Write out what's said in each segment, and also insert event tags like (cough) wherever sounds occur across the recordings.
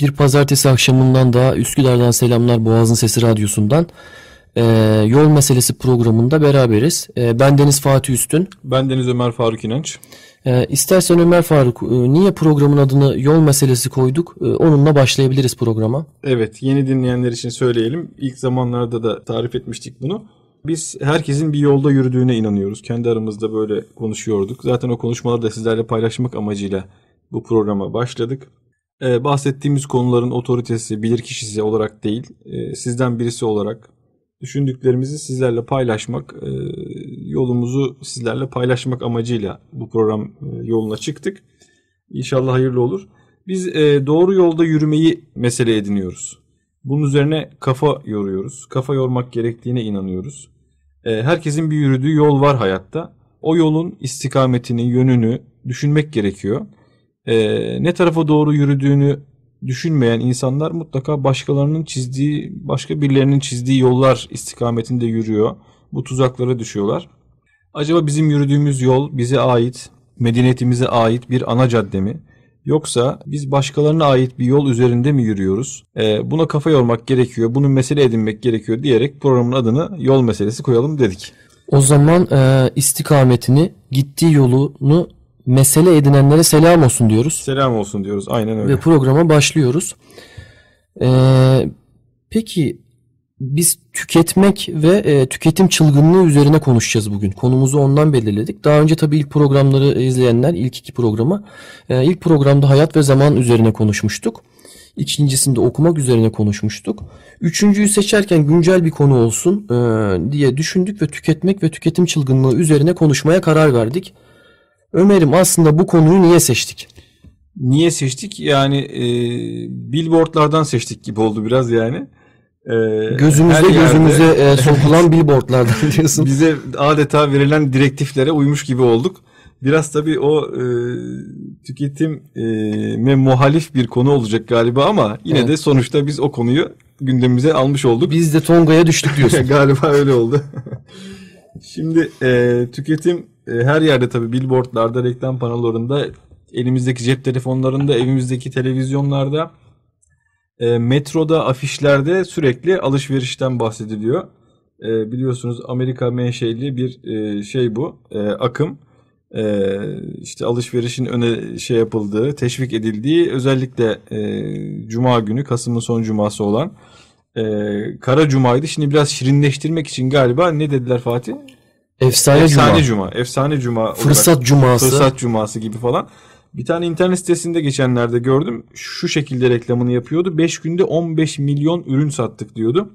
Bir pazartesi akşamından daha Üsküdar'dan selamlar Boğaz'ın Sesi Radyosu'ndan. Ee, yol meselesi programında beraberiz. Ee, ben Deniz Fatih Üstün. Ben Deniz Ömer Faruk İnanç. Ee, istersen Ömer Faruk e, niye programın adını yol meselesi koyduk? Ee, onunla başlayabiliriz programa. Evet yeni dinleyenler için söyleyelim. İlk zamanlarda da tarif etmiştik bunu. Biz herkesin bir yolda yürüdüğüne inanıyoruz. Kendi aramızda böyle konuşuyorduk. Zaten o konuşmaları da sizlerle paylaşmak amacıyla bu programa başladık. Ee, bahsettiğimiz konuların otoritesi, bilirkişisi olarak değil, e, sizden birisi olarak düşündüklerimizi sizlerle paylaşmak, e, yolumuzu sizlerle paylaşmak amacıyla bu program e, yoluna çıktık. İnşallah hayırlı olur. Biz e, doğru yolda yürümeyi mesele ediniyoruz. Bunun üzerine kafa yoruyoruz. Kafa yormak gerektiğine inanıyoruz. E, herkesin bir yürüdüğü yol var hayatta. O yolun istikametini, yönünü düşünmek gerekiyor. E, ne tarafa doğru yürüdüğünü düşünmeyen insanlar mutlaka başkalarının çizdiği, başka birilerinin çizdiği yollar istikametinde yürüyor. Bu tuzaklara düşüyorlar. Acaba bizim yürüdüğümüz yol bize ait, medeniyetimize ait bir ana cadde mi? Yoksa biz başkalarına ait bir yol üzerinde mi yürüyoruz? Ee, buna kafa yormak gerekiyor, bunu mesele edinmek gerekiyor diyerek programın adını yol meselesi koyalım dedik. O zaman e, istikametini, gittiği yolunu mesele edinenlere selam olsun diyoruz. Selam olsun diyoruz, aynen öyle. Ve programa başlıyoruz. Ee, peki biz tüketmek ve e, tüketim çılgınlığı üzerine konuşacağız bugün. Konumuzu ondan belirledik. Daha önce tabii ilk programları izleyenler, ilk iki programı, e, ilk programda hayat ve zaman üzerine konuşmuştuk. İkincisinde okumak üzerine konuşmuştuk. Üçüncüyü seçerken güncel bir konu olsun e, diye düşündük ve tüketmek ve tüketim çılgınlığı üzerine konuşmaya karar verdik. Ömer'im aslında bu konuyu niye seçtik? Niye seçtik? Yani e, billboardlardan seçtik gibi oldu biraz yani. E, Gözümüzde gözümüze e, (laughs) sokulan billboardlardan diyorsun. Bize adeta verilen direktiflere uymuş gibi olduk. Biraz tabii o e, tüketim e, muhalif bir konu olacak galiba ama yine evet. de sonuçta biz o konuyu gündemimize almış olduk. Biz de Tonga'ya düştük diyorsun. (laughs) galiba öyle oldu. (laughs) Şimdi e, tüketim her yerde tabii billboardlarda, reklam panolarında, elimizdeki cep telefonlarında, evimizdeki televizyonlarda, e, metroda, afişlerde sürekli alışverişten bahsediliyor. E, biliyorsunuz Amerika menşeli bir e, şey bu, e, akım. E, işte alışverişin öne şey yapıldığı, teşvik edildiği özellikle e, Cuma günü, Kasım'ın son cuması olan e, Kara Cuma'ydı. Şimdi biraz şirinleştirmek için galiba ne dediler Fatih? Efsane, Efsane Cuma. Cuma. Efsane Cuma. Fırsat olarak, Cuması. Fırsat Cuması gibi falan. Bir tane internet sitesinde geçenlerde gördüm. Şu şekilde reklamını yapıyordu. 5 günde 15 milyon ürün sattık diyordu.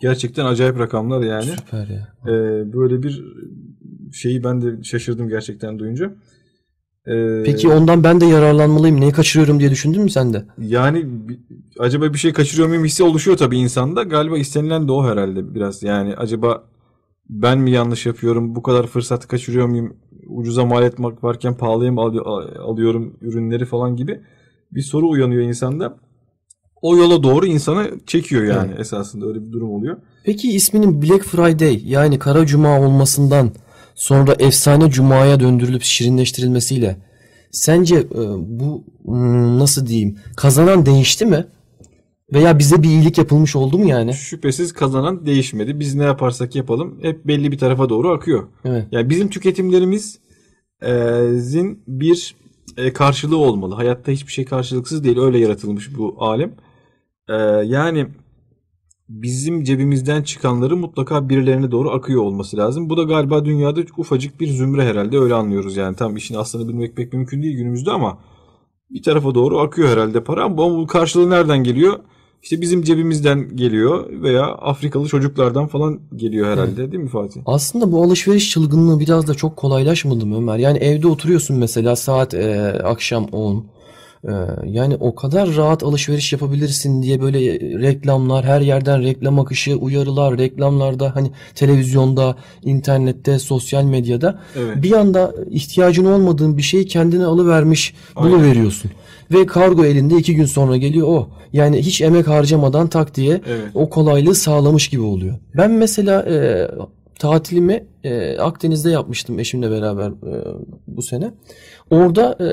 Gerçekten acayip rakamlar yani. Süper ya. Ee, böyle bir şeyi ben de şaşırdım gerçekten duyunca. Ee, Peki ondan ben de yararlanmalıyım. Neyi kaçırıyorum diye düşündün mü sen de? Yani acaba bir şey kaçırıyor muyum hissi oluşuyor tabii insanda. Galiba istenilen de o herhalde biraz. Yani acaba ben mi yanlış yapıyorum? Bu kadar fırsatı kaçırıyor muyum? Ucuza mal etmek varken pahalıya mı alıyorum ürünleri falan gibi bir soru uyanıyor insanda. O yola doğru insana çekiyor yani evet. esasında öyle bir durum oluyor. Peki isminin Black Friday yani Kara Cuma olmasından sonra efsane Cuma'ya döndürülüp şirinleştirilmesiyle sence e, bu hmm, nasıl diyeyim kazanan değişti mi? Veya bize bir iyilik yapılmış oldu mu yani? Şüphesiz kazanan değişmedi. Biz ne yaparsak yapalım hep belli bir tarafa doğru akıyor. Evet. Yani bizim tüketimlerimizin bir e, karşılığı olmalı. Hayatta hiçbir şey karşılıksız değil. Öyle yaratılmış bu alem. E, yani bizim cebimizden çıkanları mutlaka birilerine doğru akıyor olması lazım. Bu da galiba dünyada ufacık bir zümre herhalde öyle anlıyoruz yani. Tam işin aslını bilmek pek mümkün değil günümüzde ama bir tarafa doğru akıyor herhalde para ama bu karşılığı nereden geliyor? İşte bizim cebimizden geliyor veya Afrikalı çocuklardan falan geliyor herhalde evet. değil mi Fatih? Aslında bu alışveriş çılgınlığı biraz da çok kolaylaşmadı mı Ömer? Yani evde oturuyorsun mesela saat e, akşam 10. E, yani o kadar rahat alışveriş yapabilirsin diye böyle reklamlar, her yerden reklam akışı, uyarılar, reklamlarda hani televizyonda, internette, sosyal medyada evet. bir anda ihtiyacın olmadığın bir şeyi kendine alıvermiş bunu veriyorsun. Ve kargo elinde iki gün sonra geliyor o. Yani hiç emek harcamadan tak diye evet. o kolaylığı sağlamış gibi oluyor. Ben mesela e, tatilimi e, Akdeniz'de yapmıştım eşimle beraber e, bu sene. Orada e,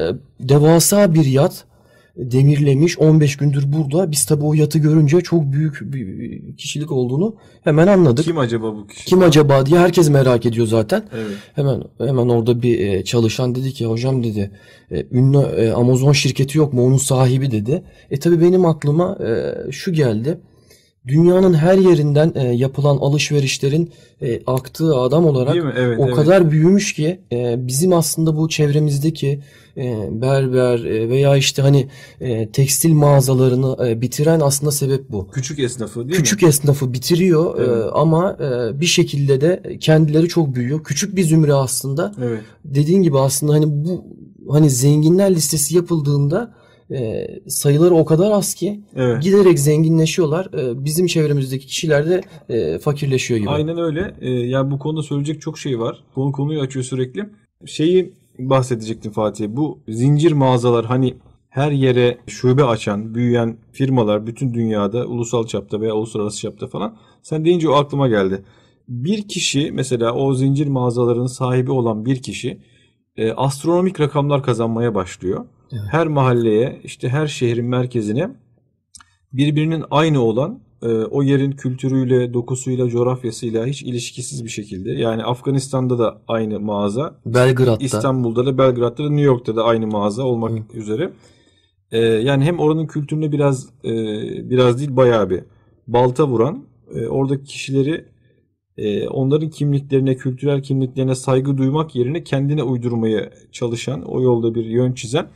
devasa bir yat demirlemiş 15 gündür burada. Biz tabii o yatı görünce çok büyük bir kişilik olduğunu hemen anladık. Kim acaba bu kişi? Kim acaba diye herkes merak ediyor zaten. Evet. Hemen hemen orada bir e, çalışan dedi ki hocam dedi e, ünlü e, Amazon şirketi yok mu onun sahibi dedi. E tabii benim aklıma e, şu geldi. Dünyanın her yerinden e, yapılan alışverişlerin e, aktığı adam olarak? Evet, o evet. kadar büyümüş ki e, bizim aslında bu çevremizdeki e, berber e, veya işte hani e, tekstil mağazalarını e, bitiren aslında sebep bu. Küçük esnafı değil Küçük mi? esnafı bitiriyor e, Evet. ama e, bir şekilde de kendileri çok büyüyor. Küçük bir zümre aslında. Evet. Dediğin gibi aslında hani bu hani zenginler listesi yapıldığında e, sayıları o kadar az ki Evet. giderek zenginleşiyorlar. E, bizim çevremizdeki kişiler de e, fakirleşiyor gibi. Aynen öyle. Ee, yani bu konuda söyleyecek çok şey var. Konu konuyu açıyor sürekli. Şeyi bahsedecektim Fatih. Bu zincir mağazalar hani her yere şube açan, büyüyen firmalar bütün dünyada ulusal çapta veya uluslararası çapta falan. Sen deyince o aklıma geldi. Bir kişi mesela o zincir mağazaların sahibi olan bir kişi e, astronomik rakamlar kazanmaya başlıyor. Evet. Her mahalleye işte her şehrin merkezine birbirinin aynı olan e, o yerin kültürüyle, dokusuyla, coğrafyasıyla hiç ilişkisiz bir şekilde. Yani Afganistan'da da aynı mağaza, Belgrad'da. İstanbul'da da, Belgrad'da da, New York'ta da aynı mağaza olmak üzere. E, yani hem oranın kültürüne biraz e, biraz değil bayağı bir balta vuran, e, oradaki kişileri e, onların kimliklerine, kültürel kimliklerine saygı duymak yerine kendine uydurmaya çalışan, o yolda bir yön çizen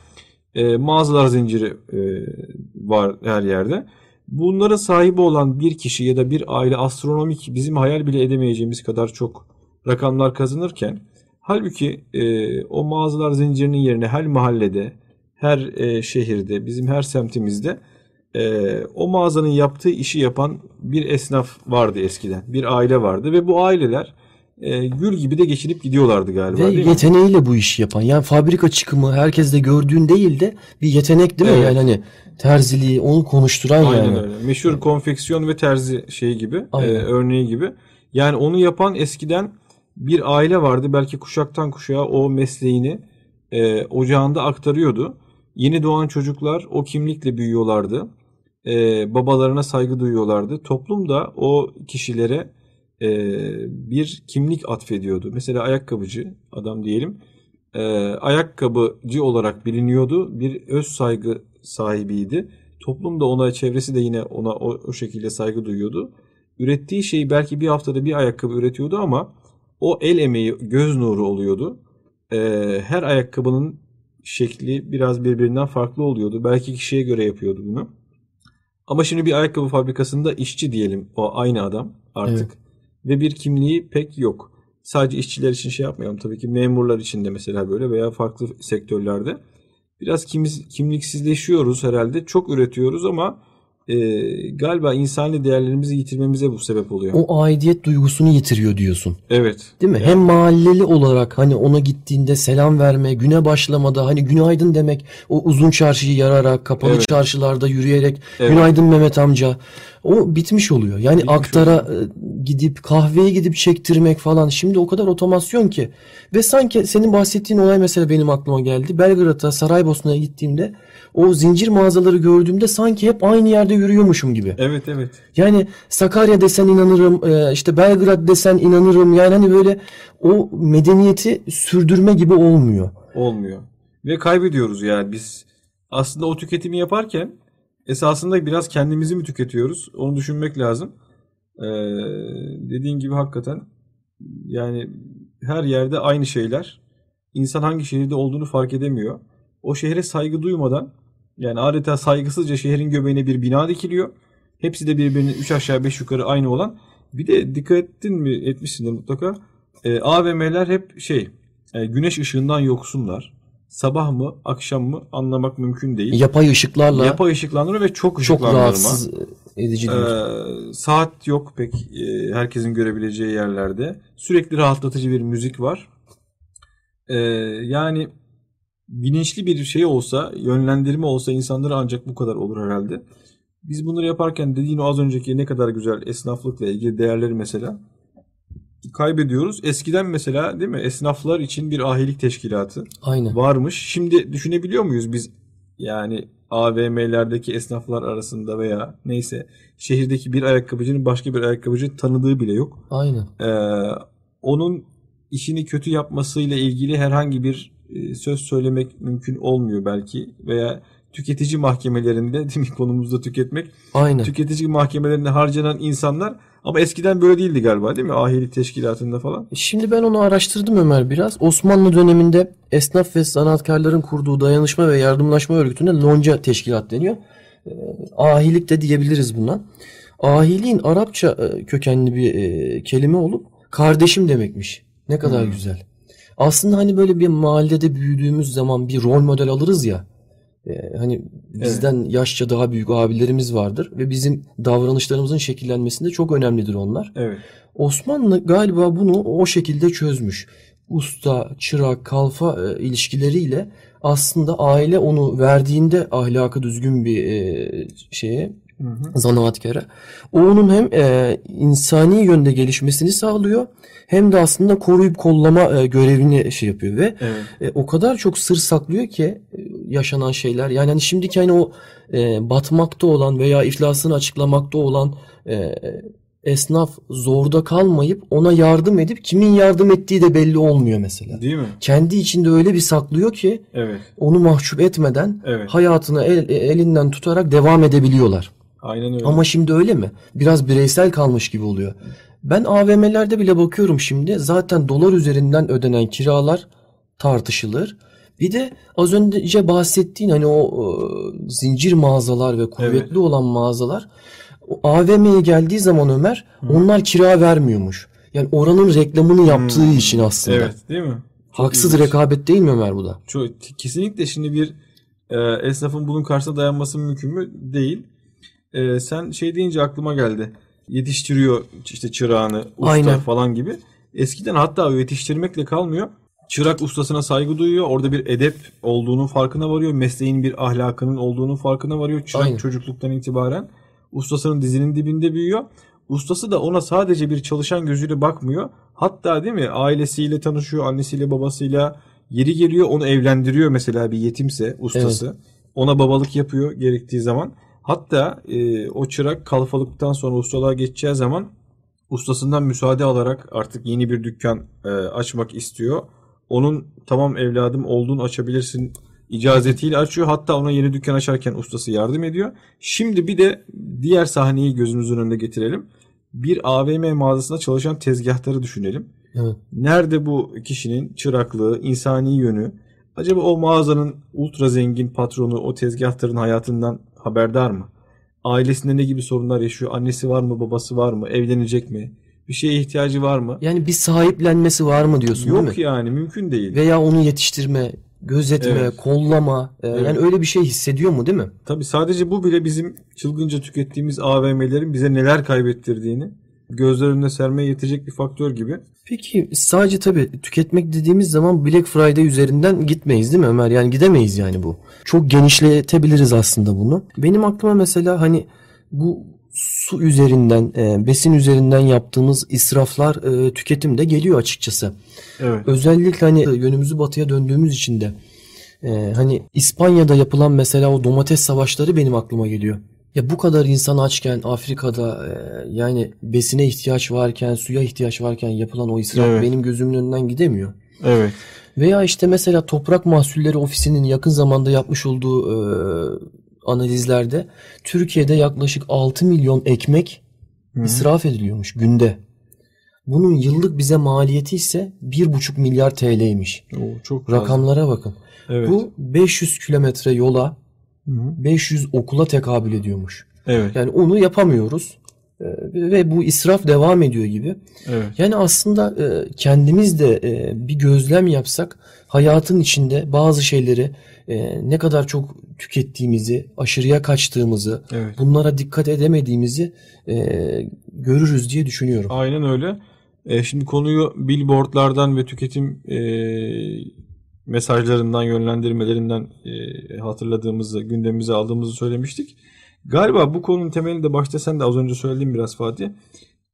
e, mağazalar zinciri e, var her yerde. Bunların sahibi olan bir kişi ya da bir aile astronomik bizim hayal bile edemeyeceğimiz kadar çok rakamlar kazanırken halbuki e, o mağazalar zincirinin yerine her mahallede, her e, şehirde, bizim her semtimizde e, o mağazanın yaptığı işi yapan bir esnaf vardı eskiden. Bir aile vardı ve bu aileler e, gül gibi de geçinip gidiyorlardı galiba Ve değil mi? yeteneğiyle bu işi yapan. Yani fabrika çıkımı herkes de gördüğün değil de bir yetenek değil mi? Evet. Yani hani terziliği onu konuşturan Aynen yani. öyle. Meşhur konfeksiyon ve terzi şeyi gibi, e, örneği gibi. Yani onu yapan eskiden bir aile vardı. Belki kuşaktan kuşağa o mesleğini e, ocağında aktarıyordu. Yeni doğan çocuklar o kimlikle büyüyorlardı. E, babalarına saygı duyuyorlardı. Toplum da o kişilere e, bir kimlik atfediyordu. Mesela ayakkabıcı adam diyelim. E, ayakkabıcı olarak biliniyordu. Bir öz saygı sahibiydi. Toplum da ona, çevresi de yine ona o, o şekilde saygı duyuyordu. Ürettiği şeyi belki bir haftada bir ayakkabı üretiyordu ama o el emeği göz nuru oluyordu. E, her ayakkabının şekli biraz birbirinden farklı oluyordu. Belki kişiye göre yapıyordu bunu. Ama şimdi bir ayakkabı fabrikasında işçi diyelim o aynı adam artık. Ve bir kimliği pek yok. Sadece işçiler için şey yapmayalım tabii ki memurlar için de mesela böyle veya farklı sektörlerde. Biraz kimiz, kimliksizleşiyoruz herhalde. Çok üretiyoruz ama e, galiba insani değerlerimizi yitirmemize bu sebep oluyor. O aidiyet duygusunu yitiriyor diyorsun. Evet. Değil mi? Hem mahalleli olarak hani ona gittiğinde selam verme, güne başlamada hani günaydın demek, o uzun çarşıyı yararak, kapalı Evet. çarşılarda yürüyerek Evet. günaydın Mehmet amca. O bitmiş oluyor. Yani Bitmiş aktara e, gidip kahveye gidip çektirmek falan şimdi o kadar otomasyon ki. Ve sanki senin bahsettiğin olay mesela benim aklıma geldi. Belgrad'a, Saraybosna'ya gittiğimde o zincir mağazaları gördüğümde sanki hep aynı yerde yürüyormuşum gibi. Evet evet. Yani Sakarya desen inanırım, e, işte Belgrad desen inanırım. Yani hani böyle o medeniyeti sürdürme gibi olmuyor. Olmuyor. Ve kaybediyoruz yani biz aslında o tüketimi yaparken esasında biraz kendimizi mi tüketiyoruz? Onu düşünmek lazım. Ee, dediğin gibi hakikaten yani her yerde aynı şeyler. İnsan hangi şehirde olduğunu fark edemiyor. O şehre saygı duymadan yani adeta saygısızca şehrin göbeğine bir bina dikiliyor. Hepsi de birbirinin 3 aşağı 5 yukarı aynı olan. Bir de dikkat ettin mi etmişsindir mutlaka. Ee, AVM'ler hep şey e, güneş ışığından yoksunlar. Sabah mı akşam mı anlamak mümkün değil. Yapay ışıklarla Yapay ışıklandırma ve çok çok ışıklandırma. rahatsız edici. Ee, saat yok pek e, herkesin görebileceği yerlerde. Sürekli rahatlatıcı bir müzik var. Ee, yani bilinçli bir şey olsa, yönlendirme olsa insanlara ancak bu kadar olur herhalde. Biz bunları yaparken dediğin o az önceki ne kadar güzel esnaflıkla ilgili değerleri mesela kaybediyoruz. Eskiden mesela değil mi esnaflar için bir ahilik teşkilatı Aynen. varmış. Şimdi düşünebiliyor muyuz biz yani AVM'lerdeki esnaflar arasında veya neyse şehirdeki bir ayakkabıcının başka bir ayakkabıcı tanıdığı bile yok. Aynen. Ee, onun işini kötü yapmasıyla ilgili herhangi bir e, söz söylemek mümkün olmuyor belki veya tüketici mahkemelerinde değil mi konumuzda tüketmek Aynen. tüketici mahkemelerinde harcanan insanlar ama eskiden böyle değildi galiba değil mi? Ahilik teşkilatında falan. Şimdi ben onu araştırdım Ömer biraz. Osmanlı döneminde esnaf ve sanatkarların kurduğu dayanışma ve yardımlaşma örgütüne lonca teşkilat deniyor. Ee, Ahilik de diyebiliriz buna. Ahiliğin Arapça e, kökenli bir e, kelime olup kardeşim demekmiş. Ne kadar Hmm. güzel. Aslında hani böyle bir mahallede büyüdüğümüz zaman bir rol model alırız ya. E, hani bizden yaşça daha büyük abilerimiz vardır ve bizim davranışlarımızın şekillenmesinde çok önemlidir onlar. Evet. Osmanlı galiba bunu o şekilde çözmüş. Usta, çırak, kalfa e, ilişkileriyle aslında aile onu verdiğinde ahlakı düzgün bir e, şeye Hı zanaatkara o onun hem e, insani yönde gelişmesini sağlıyor hem de aslında koruyup kollama e, görevini şey yapıyor ve Evet. e, o kadar çok sır saklıyor ki e, yaşanan şeyler. Yani hani şimdiki hani o e, batmakta olan veya iflasını açıklamakta olan e, esnaf zorda kalmayıp ona yardım edip kimin yardım ettiği de belli olmuyor mesela. Değil mi? Kendi içinde öyle bir saklıyor ki Evet. onu mahcup etmeden Evet. hayatını el- elinden tutarak devam edebiliyorlar. Aynen öyle. Ama şimdi öyle mi? Biraz bireysel kalmış gibi oluyor. Ben AVM'lerde bile bakıyorum şimdi. Zaten dolar üzerinden ödenen kiralar tartışılır. Bir de az önce bahsettiğin hani o e, zincir mağazalar ve kuvvetli Evet. olan mağazalar AVM'ye geldiği zaman Ömer onlar kira vermiyormuş. Yani oranın reklamını yaptığı Hmm. için aslında. Evet, değil mi? Çok Haksız ilginç. rekabet değil mi Ömer bu da? Çok, kesinlikle şimdi bir e, esnafın bunun karşısına dayanması mümkün mü? Değil. E, sen şey deyince aklıma geldi. Yetiştiriyor işte çırağını, usta Aynen. falan gibi. Eskiden hatta yetiştirmekle kalmıyor. Çırak ustasına saygı duyuyor. Orada bir edep olduğunun farkına varıyor. Mesleğin bir ahlakının olduğunun farkına varıyor. Çırak Aynen. çocukluktan itibaren. Ustasının dizinin dibinde büyüyor. Ustası da ona sadece bir çalışan gözüyle bakmıyor. Hatta değil mi ailesiyle tanışıyor, annesiyle babasıyla yeri geliyor onu evlendiriyor mesela bir yetimse ustası. Ona babalık yapıyor gerektiği zaman. Hatta e, o çırak kalfalıktan sonra ustalığa geçeceği zaman ustasından müsaade alarak artık yeni bir dükkan e, açmak istiyor. Onun tamam evladım olduğunu açabilirsin icazetiyle açıyor. Hatta ona yeni dükkan açarken ustası yardım ediyor. Şimdi bir de diğer sahneyi gözümüzün önünde getirelim. Bir AVM mağazasında çalışan tezgahtarı düşünelim. Evet. Nerede bu kişinin çıraklığı, insani yönü? Acaba o mağazanın ultra zengin patronu o tezgahtarın hayatından haberdar mı? Ailesinde ne gibi sorunlar yaşıyor? Annesi var mı, babası var mı? Evlenecek mi? Bir şeye ihtiyacı var mı? Yani bir sahiplenmesi var mı diyorsun değil mi? Yok yani mümkün değil. Veya onu yetiştirme, gözetme, Evet. kollama. e, Evet. Yani öyle bir şey hissediyor mu değil mi? Tabii sadece bu bile bizim çılgınca tükettiğimiz AVM'lerin bize neler kaybettirdiğini gözler önüne sermeye yetecek bir faktör gibi. Peki sadece tabii tüketmek dediğimiz zaman Black Friday üzerinden gitmeyiz değil mi Ömer? Yani gidemeyiz yani bu. Çok genişletebiliriz aslında bunu. Benim aklıma mesela hani bu su üzerinden, e, besin üzerinden yaptığımız israflar e, tüketim de geliyor açıkçası. Evet. Özellikle hani yönümüzü batıya döndüğümüz için de e, hani İspanya'da yapılan mesela o domates savaşları benim aklıma geliyor. Ya bu kadar insan açken Afrika'da e, yani besine ihtiyaç varken, suya ihtiyaç varken yapılan o israf Evet. benim gözümün önünden gidemiyor. Evet. Veya işte mesela Toprak Mahsulleri Ofisi'nin yakın zamanda yapmış olduğu e, analizlerde Türkiye'de yaklaşık 6 milyon ekmek Hı israf ediliyormuş günde. Bunun yıllık bize maliyeti ise 1,5 milyar TL'ymiş. Oo, çok fazla. Rakamlara bakın. Evet. Bu 500 kilometre yola. 500 okula tekabül ediyormuş. Evet. Yani onu yapamıyoruz. E, ve bu israf devam ediyor gibi. Evet. Yani aslında e, kendimiz de e, bir gözlem yapsak hayatın içinde bazı şeyleri ne kadar çok tükettiğimizi, aşırıya kaçtığımızı, Evet. bunlara dikkat edemediğimizi görürüz diye düşünüyorum. Aynen öyle. Şimdi konuyu billboardlardan ve tüketim mesajlarından, yönlendirmelerinden e, hatırladığımızı, gündemimize aldığımızı söylemiştik. Galiba bu konunun temelinde başta sen de az önce söylediğin biraz Fatih.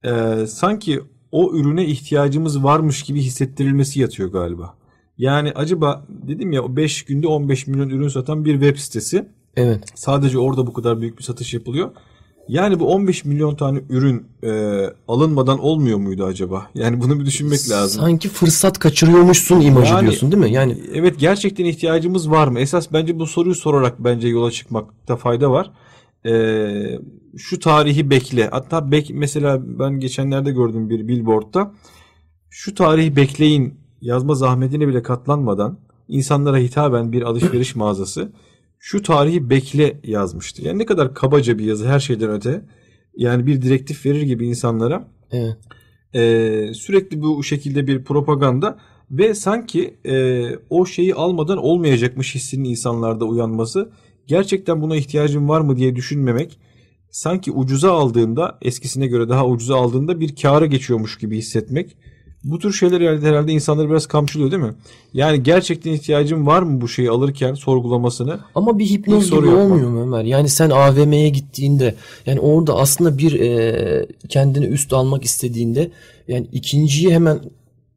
E, sanki o ürüne ihtiyacımız varmış gibi hissettirilmesi yatıyor galiba. Yani acaba dedim ya o 5 günde 15 milyon ürün satan bir web sitesi Evet. Sadece orada bu kadar büyük bir satış yapılıyor. Yani bu 15 milyon tane ürün e, alınmadan olmuyor muydu acaba? Yani bunu bir düşünmek lazım. Sanki fırsat kaçırıyormuşsun imajı Yani- diyorsun değil mi? Yani Evet gerçekten ihtiyacımız var mı? Esas bence bu soruyu sorarak bence yola çıkmakta fayda var. Ee, şu tarihi bekle. Hatta bek mesela ben geçenlerde gördüm bir billboardda. Şu tarihi bekleyin yazma zahmetine bile katlanmadan insanlara hitaben bir alışveriş mağazası şu tarihi bekle yazmıştı. Yani ne kadar kabaca bir yazı her şeyden öte. Yani bir direktif verir gibi insanlara evet. ee, sürekli bu şekilde bir propaganda ve sanki e, o şeyi almadan olmayacakmış hissinin insanlarda uyanması gerçekten buna ihtiyacım var mı diye düşünmemek sanki ucuza aldığında eskisine göre daha ucuza aldığında bir kâra geçiyormuş gibi hissetmek bu tür şeyler herhalde, herhalde insanları biraz kamçılıyor değil mi? Yani gerçekten ihtiyacım var mı bu şeyi alırken sorgulamasını? Ama bir hipnoz gibi yapmak. olmuyor mu Ömer? Yani sen AVM'ye gittiğinde yani orada aslında bir e, kendini üst almak istediğinde yani ikinciyi hemen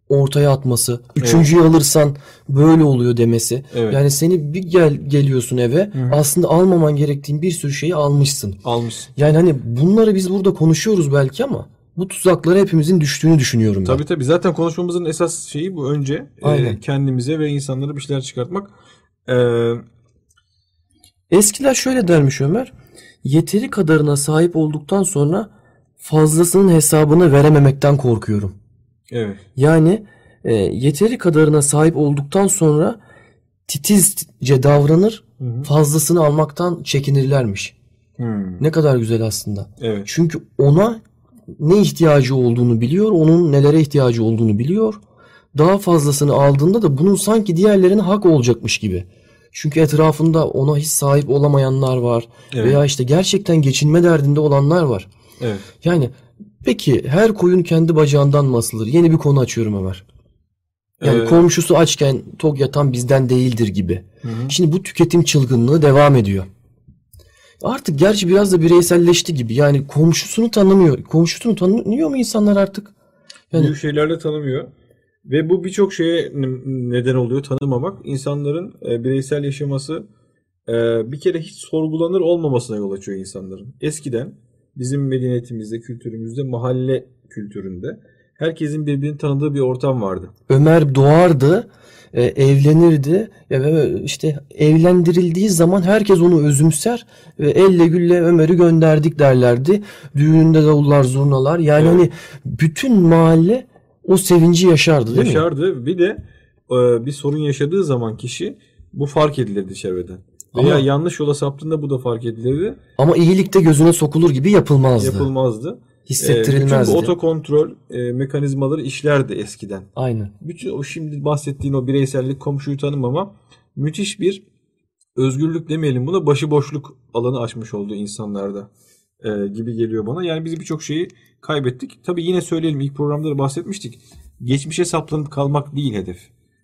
ortaya atması, üçüncüyü alırsan böyle oluyor demesi. Evet. Yani seni bir gel geliyorsun eve aslında almaman gerektiğin bir sürü şeyi almışsın. Almışsın. Yani hani bunları biz burada konuşuyoruz belki ama bu tuzaklara hepimizin düştüğünü düşünüyorum ben. Tabii tabii zaten konuşmamızın esas şeyi bu önce e, Aynen. kendimize ve insanlara bir şeyler çıkartmak. Ee, Eskiler şöyle dermiş Ömer. Yeteri kadarına sahip olduktan sonra fazlasının hesabını verememekten korkuyorum. evet. Yani e, yeteri kadarına sahip olduktan sonra titizce davranır, Hı hı. fazlasını almaktan çekinirlermiş. Hmm, Ne kadar güzel aslında. Evet. Çünkü ona ne ihtiyacı olduğunu biliyor, onun nelere ihtiyacı olduğunu biliyor. Daha fazlasını aldığında da bunun sanki diğerlerine hak olacakmış gibi. Çünkü etrafında ona hiç sahip olamayanlar var Evet. veya işte gerçekten geçinme derdinde olanlar var. Evet. Yani peki her koyun kendi bacağından mı asılır? Yeni bir konu açıyorum Ömer. Yani Ee, komşusu açken tok yatan bizden değildir gibi. hı hı. Şimdi bu tüketim çılgınlığı devam ediyor. Artık gerçi biraz da bireyselleşti gibi. Yani komşusunu tanımıyor. Komşusunu tanıyor mu insanlar artık? Yani Büyük şeylerle tanımıyor. Ve bu birçok şeye neden oluyor tanımamak. İnsanların e, bireysel yaşaması e, bir kere hiç sorgulanır olmamasına yol açıyor insanların. Eskiden bizim medeniyetimizde, kültürümüzde, mahalle kültüründe herkesin birbirini tanıdığı bir ortam vardı. Ömer doğardı, e, evlenirdi. Ve işte evlendirildiği zaman herkes onu özümser ve elle gülle Ömer'i gönderdik derlerdi. Düğününde davullar, zurnalar. Yani Evet. hani bütün mahalle o sevinci yaşardı değil mi? Yaşardı. Bir de e, bir sorun yaşadığı zaman kişi bu fark edilirdi çevreden. Veya Ama- yanlış yola saptığında bu da fark edilirdi. Ama iyilikte gözüne sokulur gibi yapılmazdı. Yapılmazdı. E, Hissettirilmezdi. bütün bu otokontrol e, mekanizmaları işlerdi eskiden. Aynen. Bütün o şimdi bahsettiğin o bireysellik, komşuyu tanımama müthiş bir özgürlük demeyelim buna başıboşluk alanı açmış oldu insanlarda e, gibi geliyor bana. Yani biz birçok şeyi kaybettik. Tabii yine söyleyelim ilk programda da bahsetmiştik. Geçmişe saplanıp kalmak değil hedef.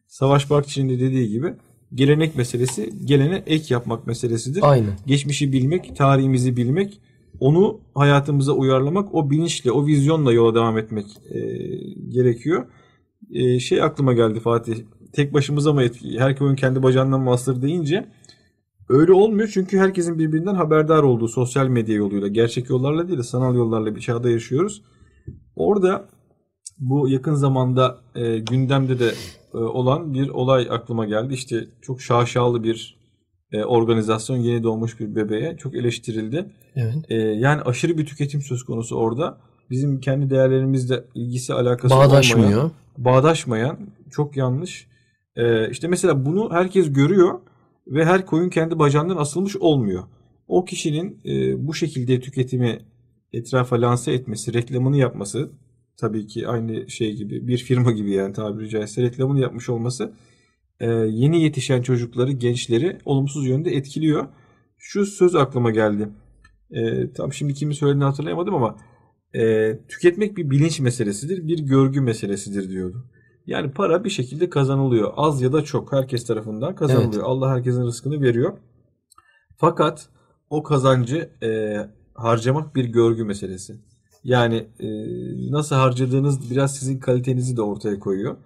Savaş Barkçı'nın dediği gibi gelenek meselesi gelene ek yapmak meselesidir. Aynen. Geçmişi bilmek, tarihimizi bilmek, onu hayatımıza uyarlamak, o bilinçle, o vizyonla yola devam etmek e, gerekiyor. E, şey aklıma geldi Fatih. Tek başımıza mı etki? Her koyun kendi bacağından mı asılır deyince öyle olmuyor çünkü herkesin birbirinden haberdar olduğu sosyal medya yoluyla, gerçek yollarla değil de sanal yollarla bir çağda yaşıyoruz. Orada bu yakın zamanda e, gündemde de e, olan bir olay aklıma geldi. İşte çok şaşalı bir e, organizasyon yeni doğmuş bir bebeğe çok eleştirildi. Evet. E, yani aşırı bir tüketim söz konusu orada. Bizim kendi değerlerimizle ilgisi alakası Bağdaşmıyor. olmayan, bağdaşmayan çok yanlış. E, işte mesela bunu herkes görüyor ve her koyun kendi bacağından asılmış olmuyor. O kişinin e, bu şekilde tüketimi etrafa lanse etmesi, reklamını yapması tabii ki aynı şey gibi bir firma gibi yani tabiri caizse reklamını yapmış olması yeni yetişen çocukları, gençleri olumsuz yönde etkiliyor. Şu söz aklıma geldi. E, tam şimdi kimin söylediğini hatırlayamadım ama e, tüketmek bir bilinç meselesidir, bir görgü meselesidir diyordu. Yani para bir şekilde kazanılıyor. Az ya da çok herkes tarafından kazanılıyor. Allah herkesin rızkını veriyor. Fakat o kazancı e, harcamak bir görgü meselesi. Yani e, nasıl harcadığınız biraz sizin kalitenizi de ortaya koyuyor.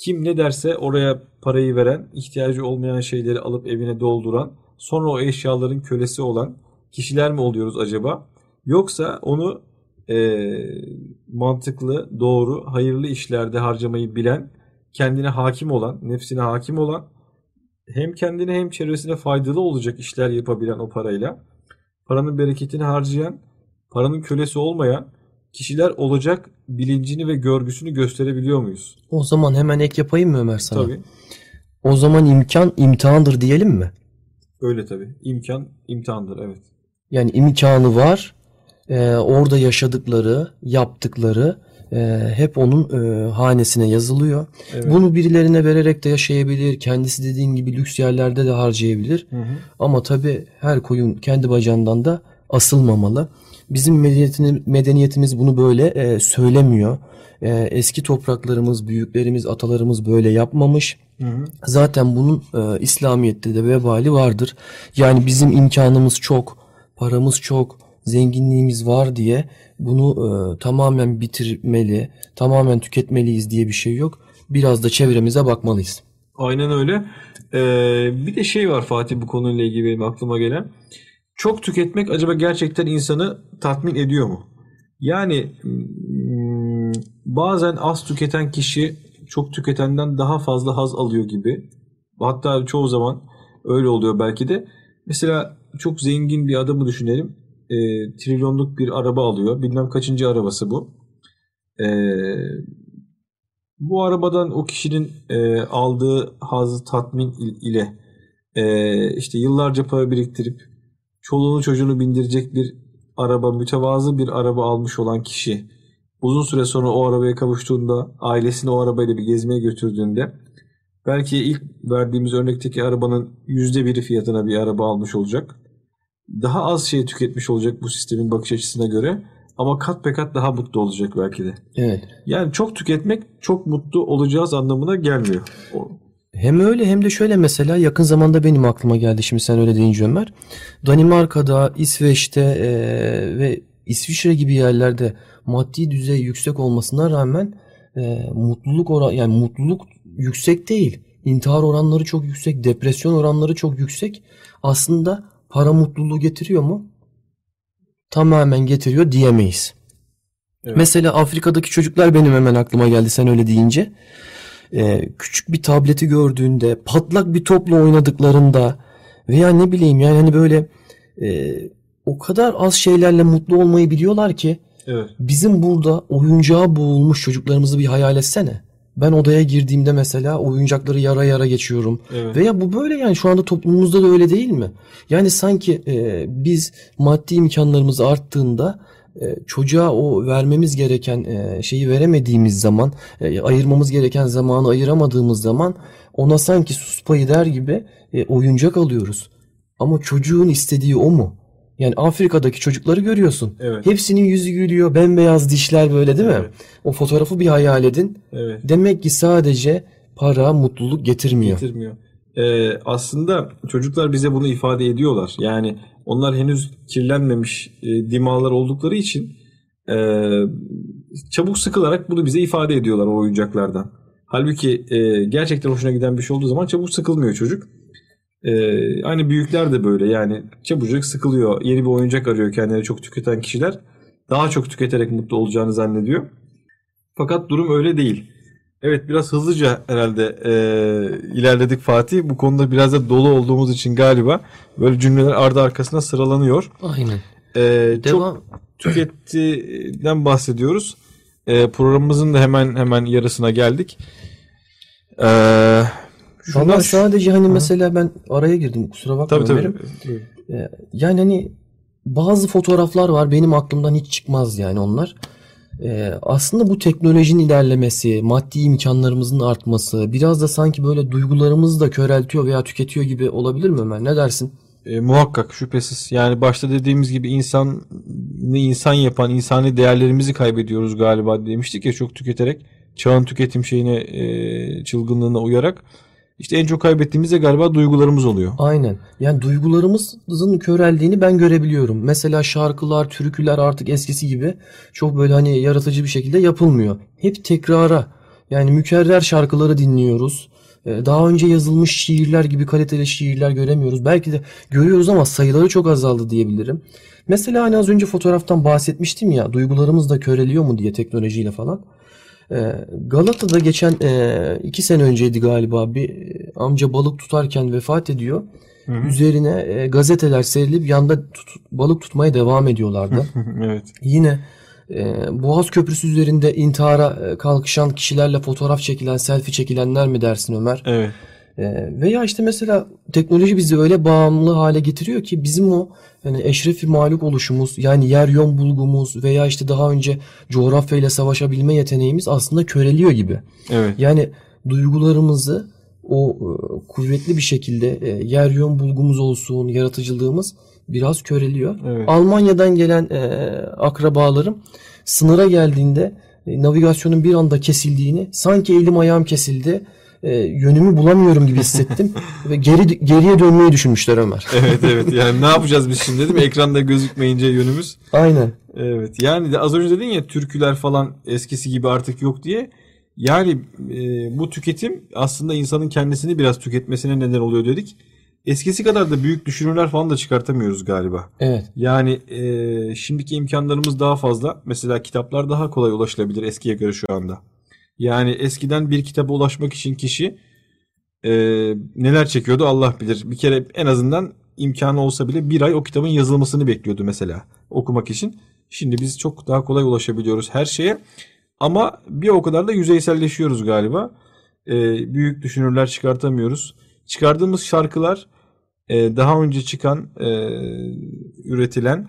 Kim ne derse oraya parayı veren, ihtiyacı olmayan şeyleri alıp evine dolduran, sonra o eşyaların kölesi olan kişiler mi oluyoruz acaba? Yoksa onu e, mantıklı, doğru, hayırlı işlerde harcamayı bilen, kendine hakim olan, nefsine hakim olan, hem kendine hem çevresine faydalı olacak işler yapabilen o parayla, paranın bereketini harcayan, paranın kölesi olmayan kişiler olacak bilincini ve görgüsünü gösterebiliyor muyuz? O zaman hemen ek yapayım mı Ömer sana? Tabii. O zaman imkan imtihandır diyelim mi? Öyle tabii. İmkan imtihandır evet. Yani imkanı var. Ee, orada yaşadıkları, yaptıkları e, hep onun e, hanesine yazılıyor. Evet. Bunu birilerine vererek de yaşayabilir. Kendisi dediğin gibi lüks yerlerde de harcayabilir. Hı hı. Ama tabii her koyun kendi bacağından da asılmamalı. Bizim medeniyetimiz, bunu böyle e, söylemiyor. E, eski topraklarımız, büyüklerimiz, atalarımız böyle yapmamış. Hı hı. Zaten bunun e, İslamiyet'te de vebali vardır. Yani bizim imkanımız çok, paramız çok, zenginliğimiz var diye bunu e, tamamen bitirmeli, tamamen tüketmeliyiz diye bir şey yok. Biraz da çevremize bakmalıyız. Aynen öyle. Ee, bir de şey var Fatih bu konuyla ilgili benim aklıma gelen. Çok tüketmek acaba gerçekten insanı tatmin ediyor mu? Yani mm, bazen az tüketen kişi çok tüketenden daha fazla haz alıyor gibi. Hatta çoğu zaman öyle oluyor belki de. Mesela çok zengin bir adamı düşünelim. E, trilyonluk bir araba alıyor. Bilmem kaçıncı arabası bu. E, bu arabadan o kişinin e, aldığı haz, tatmin il- ile e, işte yıllarca para biriktirip çoluğunu çocuğunu bindirecek bir araba, mütevazı bir araba almış olan kişi uzun süre sonra o arabaya kavuştuğunda, ailesini o arabayla bir gezmeye götürdüğünde belki ilk verdiğimiz örnekteki arabanın yüzde biri fiyatına bir araba almış olacak. Daha az şey tüketmiş olacak bu sistemin bakış açısına göre ama kat be kat daha mutlu olacak belki de. Evet. Yani çok tüketmek çok mutlu olacağız anlamına gelmiyor. Hem öyle hem de şöyle mesela yakın zamanda benim aklıma geldi şimdi sen öyle deyince Ömer. Danimarka'da, İsveç'te eee, ve İsviçre gibi yerlerde maddi düzey yüksek olmasına rağmen eee, mutluluk oran yani mutluluk yüksek değil. İntihar oranları çok yüksek, depresyon oranları çok yüksek. Aslında para mutluluğu getiriyor mu? Tamamen getiriyor diyemeyiz. Evet. Mesela Afrika'daki çocuklar benim hemen aklıma geldi sen öyle deyince. Ee, küçük bir tableti gördüğünde, patlak bir topla oynadıklarında veya ne bileyim yani hani böyle e, o kadar az şeylerle mutlu olmayı biliyorlar ki Evet. bizim burada oyuncağa boğulmuş çocuklarımızı bir hayal etsene. Ben odaya girdiğimde mesela oyuncakları yara yara geçiyorum. Evet. Veya bu böyle yani şu anda toplumumuzda da öyle değil mi? Yani sanki e, biz maddi imkanlarımız arttığında e, çocuğa o vermemiz gereken e, şeyi veremediğimiz zaman, e, ayırmamız gereken zamanı ayıramadığımız zaman ona sanki sus payı der gibi e, oyuncak alıyoruz. Ama çocuğun istediği o mu? Yani Afrika'daki çocukları görüyorsun. Evet. Hepsinin yüzü gülüyor, bembeyaz dişler böyle değil mi? Evet. O fotoğrafı bir hayal edin. Evet. Demek ki sadece para mutluluk getirmiyor. getirmiyor. Ee, aslında çocuklar bize bunu ifade ediyorlar. Yani onlar henüz kirlenmemiş e, dimağlar oldukları için e, çabuk sıkılarak bunu bize ifade ediyorlar o oyuncaklardan. Halbuki e, gerçekten hoşuna giden bir şey olduğu zaman çabuk sıkılmıyor çocuk. E, aynı büyükler de böyle yani çabucak sıkılıyor. Yeni bir oyuncak arıyor kendine çok tüketen kişiler. Daha çok tüketerek mutlu olacağını zannediyor. Fakat durum öyle değil. Evet biraz hızlıca herhalde e, ilerledik Fatih. Bu konuda biraz da dolu olduğumuz için galiba böyle cümleler ardı arkasına sıralanıyor. Aynen. E, Devam. Çok tükettiğinden bahsediyoruz. E, programımızın da hemen hemen yarısına geldik. E, Valla sadece hani mesela ben araya girdim kusura bakma tabii tabii. Ömer'im. Ee, Yani hani bazı fotoğraflar var benim aklımdan hiç çıkmaz yani onlar. Ee, aslında bu teknolojinin ilerlemesi, maddi imkanlarımızın artması biraz da sanki böyle duygularımızı da köreltiyor veya tüketiyor gibi olabilir mi Ömer? Ne dersin? E, muhakkak şüphesiz. Yani başta dediğimiz gibi insan ne insan yapan insani değerlerimizi kaybediyoruz galiba demiştik ya çok tüketerek çağın tüketim şeyine e, çılgınlığına uyarak işte en çok kaybettiğimiz de galiba duygularımız oluyor. Aynen. Yani duygularımızın köreldiğini ben görebiliyorum. Mesela şarkılar, türküler artık eskisi gibi çok böyle hani yaratıcı bir şekilde yapılmıyor. Hep tekrara. Yani mükerrer şarkıları dinliyoruz. e, daha önce yazılmış şiirler gibi kaliteli şiirler göremiyoruz. Belki de görüyoruz ama sayıları çok azaldı diyebilirim. Mesela hani az önce fotoğraftan bahsetmiştim ya duygularımız da köreliyor mu diye teknolojiyle falan. E, Galata'da geçen e, iki sene önceydi galiba bir amca balık tutarken vefat ediyor. Hı hı. Üzerine gazeteler serilip yanda tut, balık tutmaya devam ediyorlardı. (laughs) evet. Yine e, Boğaz Köprüsü üzerinde intihara e, kalkışan kişilerle fotoğraf çekilen, selfie çekilenler mi dersin Ömer? Evet. E, veya işte mesela teknoloji bizi öyle bağımlı hale getiriyor ki bizim o yani eşrefi mağlup oluşumuz yani yer yön bulgumuz veya işte daha önce coğrafyayla savaşabilme yeteneğimiz aslında köreliyor gibi. Evet. Yani duygularımızı o e, kuvvetli bir şekilde e, yer yön bulgumuz olsun, yaratıcılığımız biraz köreliyor. Evet. Almanya'dan gelen e, akrabalarım sınıra geldiğinde navigasyonun bir anda kesildiğini, sanki elim ayağım kesildi, e, yönümü bulamıyorum gibi hissettim (laughs) ve geri geriye dönmeyi düşünmüşler Ömer. (laughs) evet evet. Yani ne yapacağız biz şimdi değil mi? Ekranda gözükmeyince yönümüz. Aynen. Evet. Yani de az önce dedin ya türküler falan eskisi gibi artık yok diye. Yani e, bu tüketim aslında insanın kendisini biraz tüketmesine neden oluyor dedik eskisi kadar da büyük düşünürler falan da çıkartamıyoruz galiba. Evet. Yani e, şimdiki imkanlarımız daha fazla. Mesela kitaplar daha kolay ulaşılabilir eskiye göre şu anda. Yani eskiden bir kitaba ulaşmak için kişi e, neler çekiyordu Allah bilir. Bir kere en azından imkanı olsa bile bir ay o kitabın yazılmasını bekliyordu mesela okumak için. Şimdi biz çok daha kolay ulaşabiliyoruz her şeye. Ama bir o kadar da yüzeyselleşiyoruz galiba. E, büyük düşünürler çıkartamıyoruz. Çıkardığımız şarkılar e, daha önce çıkan, e, üretilen,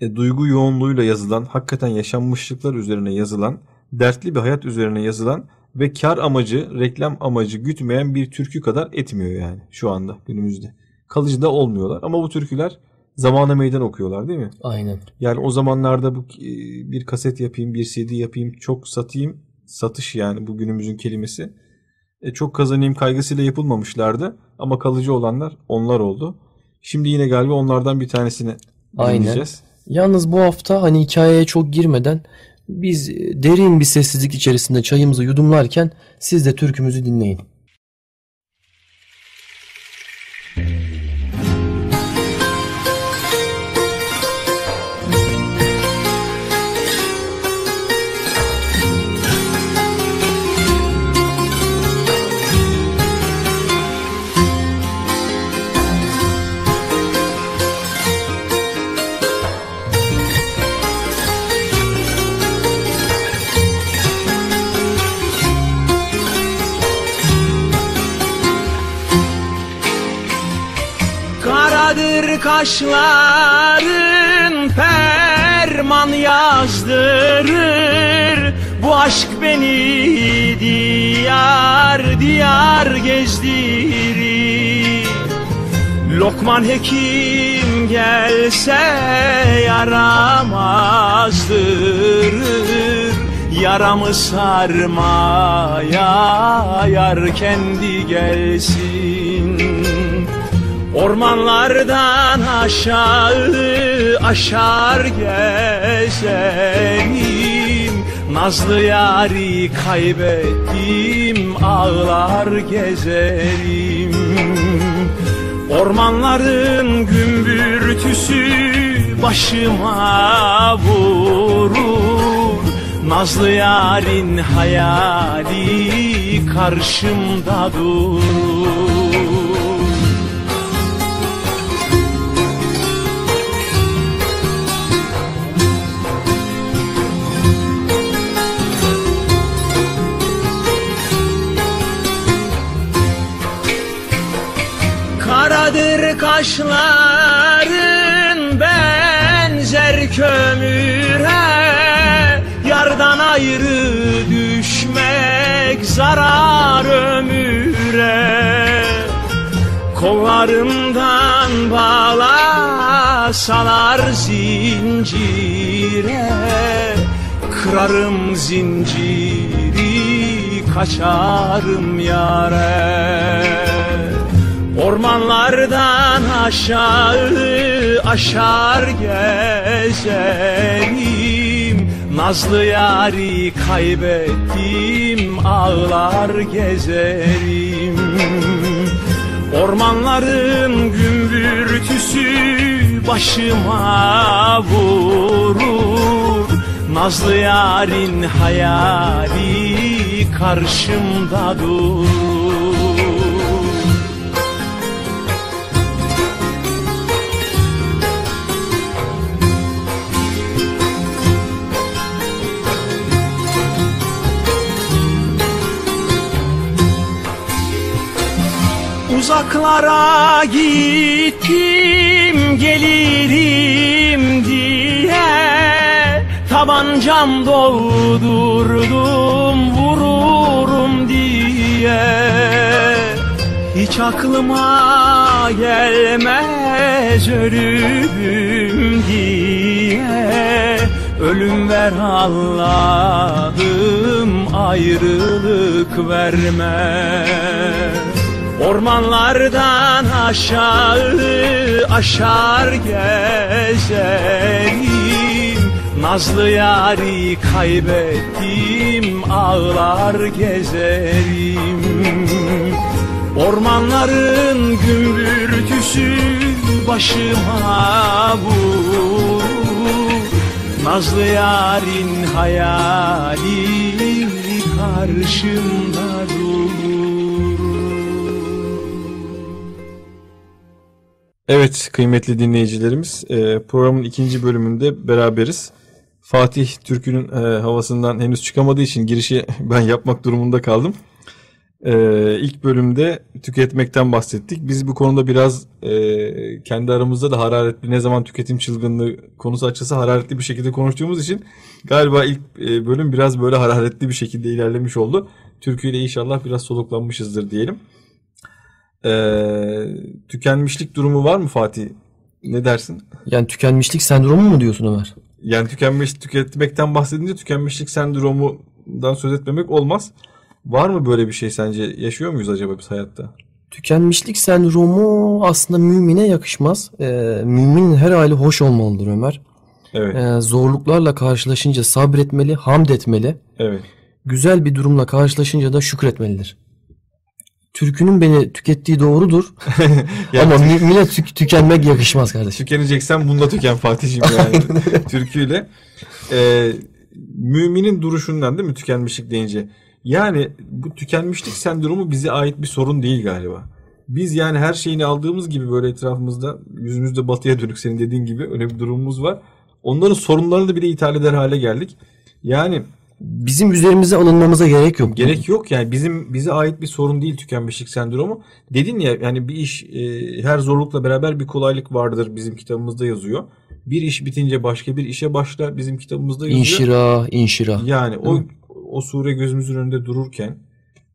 e, duygu yoğunluğuyla yazılan, hakikaten yaşanmışlıklar üzerine yazılan, dertli bir hayat üzerine yazılan ve kar amacı, reklam amacı gütmeyen bir türkü kadar etmiyor yani şu anda günümüzde. Kalıcı da olmuyorlar ama bu türküler zamana meydan okuyorlar değil mi? Aynen. Yani o zamanlarda bu bir kaset yapayım, bir CD yapayım, çok satayım, satış yani bu günümüzün kelimesi e, çok kazanayım kaygısıyla yapılmamışlardı. Ama kalıcı olanlar onlar oldu. Şimdi yine galiba onlardan bir tanesini Aynen. Yalnız bu hafta hani hikayeye çok girmeden biz derin bir sessizlik içerisinde çayımızı yudumlarken siz de türkümüzü dinleyin. Kaşların ferman yazdırır. Bu aşk beni diyar diyar gezdirir. Lokman hekim gelse yaramazdırır Yaramı sarmaya yar kendi gelsin Ormanlardan aşağı aşar gezerim Nazlı yari kaybettim ağlar gezerim Ormanların gümbürtüsü başıma vurur. Nazlı yarın hayali karşımda durur Kaşların benzer kömüre Yardan ayrı düşmek zarar ömüre. Kollarımdan bağlasalar zincire. Kırarım zinciri kaçarım yare Ormanlardan aşağı aşar gezerim. Nazlı yari kaybettim ağlar gezerim. Ormanların gümbürtüsü başıma vurur. Nazlı yarın hayali karşımda durur Uzaklara gittim gelirim diye. Tabancam doldurdum vururum diye. Hiç aklıma gelmez ölüm diye. Ölüm ver Allah'ım ayrılık verme Ormanlardan aşağı aşar gezerim. Nazlı yari kaybettim ağlar gezerim. Ormanların gümbürtüsü başıma vurur Nazlı yarın hayali karşımda durur Evet kıymetli dinleyicilerimiz e, programın ikinci bölümünde beraberiz. Fatih Türkü'nün e, havasından henüz çıkamadığı için girişi (laughs) ben yapmak durumunda kaldım. E, ilk bölümde tüketmekten bahsettik. Biz bu konuda biraz kendi aramızda da hararetli ne zaman tüketim çılgınlığı konusu açılsa hararetli bir şekilde konuştuğumuz için galiba ilk bölüm biraz böyle hararetli bir şekilde ilerlemiş oldu. Türkü ile inşallah biraz soluklanmışızdır diyelim. Ee, tükenmişlik durumu var mı Fatih? Ne dersin? Yani tükenmişlik sendromu mu diyorsun Ömer? Yani tükenmiş tüketmekten bahsedince tükenmişlik sendromundan söz etmemek olmaz. Var mı böyle bir şey sence? Yaşıyor muyuz acaba biz hayatta? Tükenmişlik sendromu aslında mümine yakışmaz. Ee, müminin her hali hoş olmalıdır Ömer. Evet. Ee, zorluklarla karşılaşınca sabretmeli, hamd etmeli. Evet. Güzel bir durumla karşılaşınca da şükretmelidir. Türkünün beni tükettiği doğrudur. (laughs) Yani Ama mümine tük- tükenmek yakışmaz kardeşim. tükeneceksen bununla tüken Fatih'im (laughs) yani. Türküyle. Ee, müminin duruşundan değil mi tükenmişlik deyince? Yani bu tükenmişlik sendromu bize ait bir sorun değil galiba. Biz yani her şeyini aldığımız gibi böyle etrafımızda yüzümüzde batıya dönük senin dediğin gibi öyle bir durumumuz var. Onların sorunlarını da bile ithal eder hale geldik. Yani Bizim üzerimize alınmamıza gerek yok. gerek yok yani bizim bize ait bir sorun değil tükenmişlik sendromu. Dedin ya yani bir iş e, her zorlukla beraber bir kolaylık vardır bizim kitabımızda yazıyor. Bir iş bitince başka bir işe başla bizim kitabımızda yazıyor. İnşira, inşira. Yani o o sure gözümüzün önünde dururken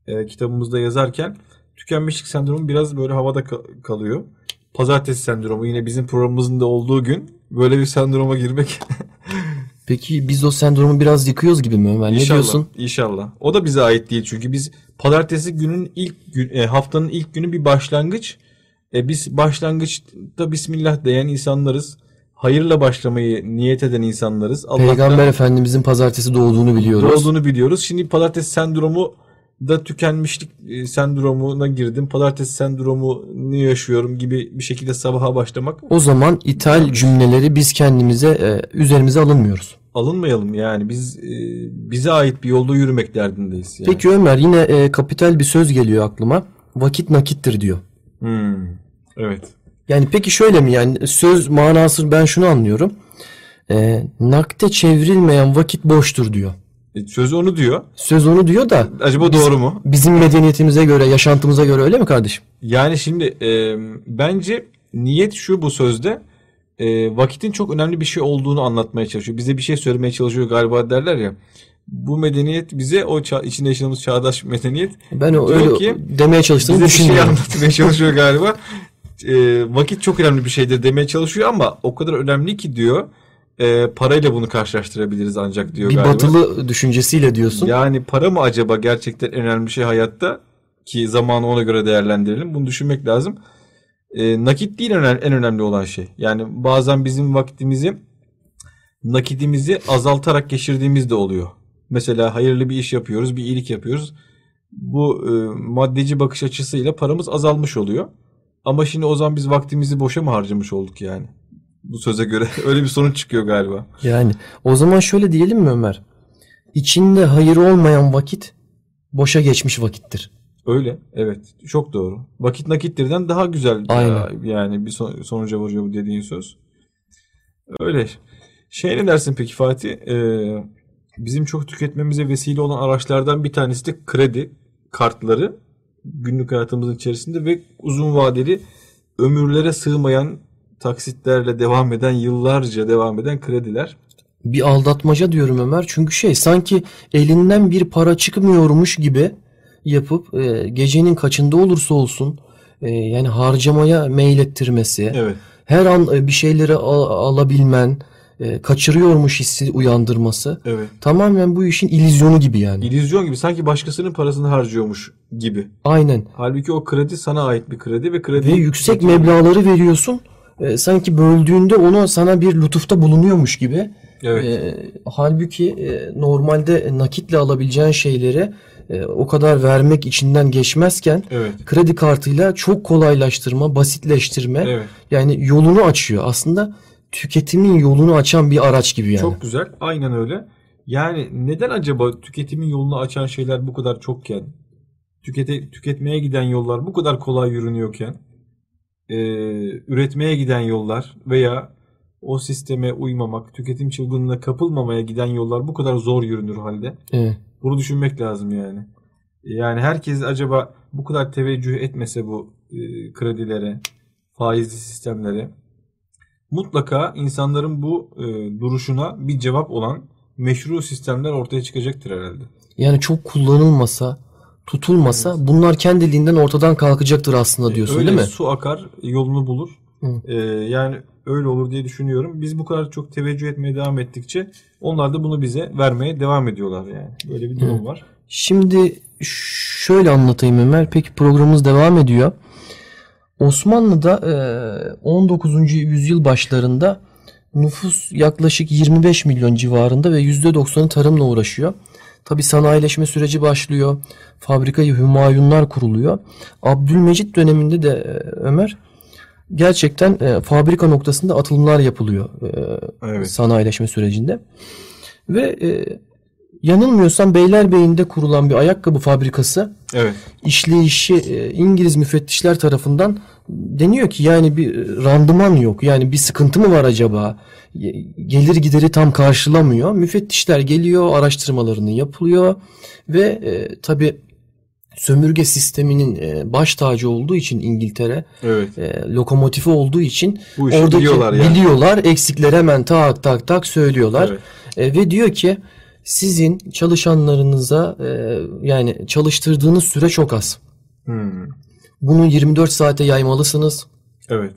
e, kitabımızda yazarken tükenmişlik sendromu biraz böyle havada ka- kalıyor. Pazartesi sendromu yine bizim programımızın da olduğu gün böyle bir sendroma girmek (laughs) Peki biz o sendromu biraz yıkıyoruz gibi mi Ömer? Ne İnşallah, diyorsun? İnşallah. O da bize ait değil çünkü biz pazartesi günün ilk gün, e, haftanın ilk günü bir başlangıç. E, biz başlangıçta Bismillah diyen insanlarız. Hayırla başlamayı niyet eden insanlarız. Allah'tan Peygamber Efendimizin pazartesi doğduğunu biliyoruz. olduğunu biliyoruz. Şimdi pazartesi sendromu da tükenmişlik e, sendromuna girdim. Pazartesi sendromunu yaşıyorum gibi bir şekilde sabaha başlamak O zaman ithal cümleleri biz kendimize e, üzerimize alınmıyoruz. Alınmayalım yani biz e, bize ait bir yolda yürümek derdindeyiz. Yani. Peki Ömer yine e, kapital bir söz geliyor aklıma. Vakit nakittir diyor. Hmm, evet. Yani peki şöyle mi yani söz manası ben şunu anlıyorum. E, nakde çevrilmeyen vakit boştur diyor. E, Sözü onu diyor. Söz onu diyor da Acaba doğru mu? bizim medeniyetimize göre, yaşantımıza göre öyle mi kardeşim? Yani şimdi e, bence niyet şu bu sözde e, vakitin çok önemli bir şey olduğunu anlatmaya çalışıyor. Bize bir şey söylemeye çalışıyor galiba derler ya. Bu medeniyet bize o ça- içinde yaşadığımız çağdaş medeniyet Ben o öyle ki, demeye çalıştığımı bize bir şey anlatmaya çalışıyor galiba. E, vakit çok önemli bir şeydir demeye çalışıyor ama o kadar önemli ki diyor e, parayla bunu karşılaştırabiliriz ancak diyor bir galiba. batılı düşüncesiyle diyorsun. Yani para mı acaba gerçekten en önemli şey hayatta ki zamanı ona göre değerlendirelim. Bunu düşünmek lazım. Ee, nakit değil en, en önemli olan şey. Yani bazen bizim vaktimizi nakidimizi azaltarak geçirdiğimiz de oluyor. Mesela hayırlı bir iş yapıyoruz, bir iyilik yapıyoruz. Bu e, maddeci bakış açısıyla paramız azalmış oluyor. Ama şimdi o zaman biz vaktimizi boşa mı harcamış olduk yani? Bu söze göre (laughs) öyle bir sonuç çıkıyor galiba. Yani o zaman şöyle diyelim mi Ömer? İçinde hayır olmayan vakit boşa geçmiş vakittir. Öyle. Evet. Çok doğru. Vakit nakittirden daha güzel. Aynen. ya- Yani bir son- sonuca varıyor bu dediğin söz. Öyle. Şey ne dersin peki Fatih? Ee, bizim çok tüketmemize vesile olan araçlardan bir tanesi de kredi kartları günlük hayatımızın içerisinde ve uzun vadeli ömürlere sığmayan taksitlerle devam eden yıllarca devam eden krediler. Bir aldatmaca diyorum Ömer. Çünkü şey sanki elinden bir para çıkmıyormuş gibi yapıp e, gecenin kaçında olursa olsun e, yani harcamaya meylettirmesi. Evet. Her an e, bir şeyleri al- alabilmen, e, kaçırıyormuş hissi uyandırması. Evet. Tamamen bu işin illüzyonu gibi yani. İllüzyon gibi sanki başkasının parasını harcıyormuş gibi. Aynen. Halbuki o kredi sana ait bir kredi ve kredi Ve yüksek meblağları veriyorsun. E, sanki böldüğünde onu sana bir lütufta bulunuyormuş gibi. Evet. E, halbuki e, normalde nakitle alabileceğin şeyleri e, o kadar vermek içinden geçmezken Evet. kredi kartıyla çok kolaylaştırma, basitleştirme Evet. yani yolunu açıyor. Aslında tüketimin yolunu açan bir araç gibi yani. Çok güzel. Aynen öyle. Yani neden acaba tüketimin yolunu açan şeyler bu kadar çokken, tükete, tüketmeye giden yollar bu kadar kolay yürünüyorken, e, üretmeye giden yollar veya o sisteme uymamak, tüketim çılgınlığına kapılmamaya giden yollar bu kadar zor yürünür halde? Evet. Bunu düşünmek lazım yani. Yani herkes acaba bu kadar teveccüh etmese bu e, kredilere, faizli sistemlere mutlaka insanların bu e, duruşuna bir cevap olan meşru sistemler ortaya çıkacaktır herhalde. Yani çok kullanılmasa, tutulmasa bunlar kendiliğinden ortadan kalkacaktır aslında diyorsun öyle değil mi? su akar yolunu bulur. Hı. E, yani öyle olur diye düşünüyorum. Biz bu kadar çok teveccüh etmeye devam ettikçe onlar da bunu bize vermeye devam ediyorlar yani. Böyle bir durum var. Şimdi şöyle anlatayım Ömer. Peki programımız devam ediyor. Osmanlı'da e, 19. yüzyıl başlarında nüfus yaklaşık 25 milyon civarında ve %90'ı tarımla uğraşıyor. Tabi sanayileşme süreci başlıyor. Fabrikayı hümayunlar kuruluyor. Abdülmecit döneminde de e, Ömer gerçekten e, fabrika noktasında atılımlar yapılıyor e, Evet. sanayileşme sürecinde. Ve e, yanılmıyorsam Beylerbeyi'nde kurulan bir ayakkabı fabrikası Evet. işleyişi e, İngiliz müfettişler tarafından deniyor ki yani bir e, randıman yok. Yani bir sıkıntı mı var acaba? Gelir gideri tam karşılamıyor. Müfettişler geliyor, araştırmalarını yapılıyor ve e, tabi sömürge sisteminin e, baş tacı olduğu için İngiltere, Evet. e, lokomotifi olduğu için oradaki biliyorlar yani. biliyorlar, eksikleri hemen tak tak tak söylüyorlar. Evet. E, ve diyor ki sizin çalışanlarınıza e, yani çalıştırdığınız süre çok az. Hmm. Bunu 24 saate yaymalısınız. Evet.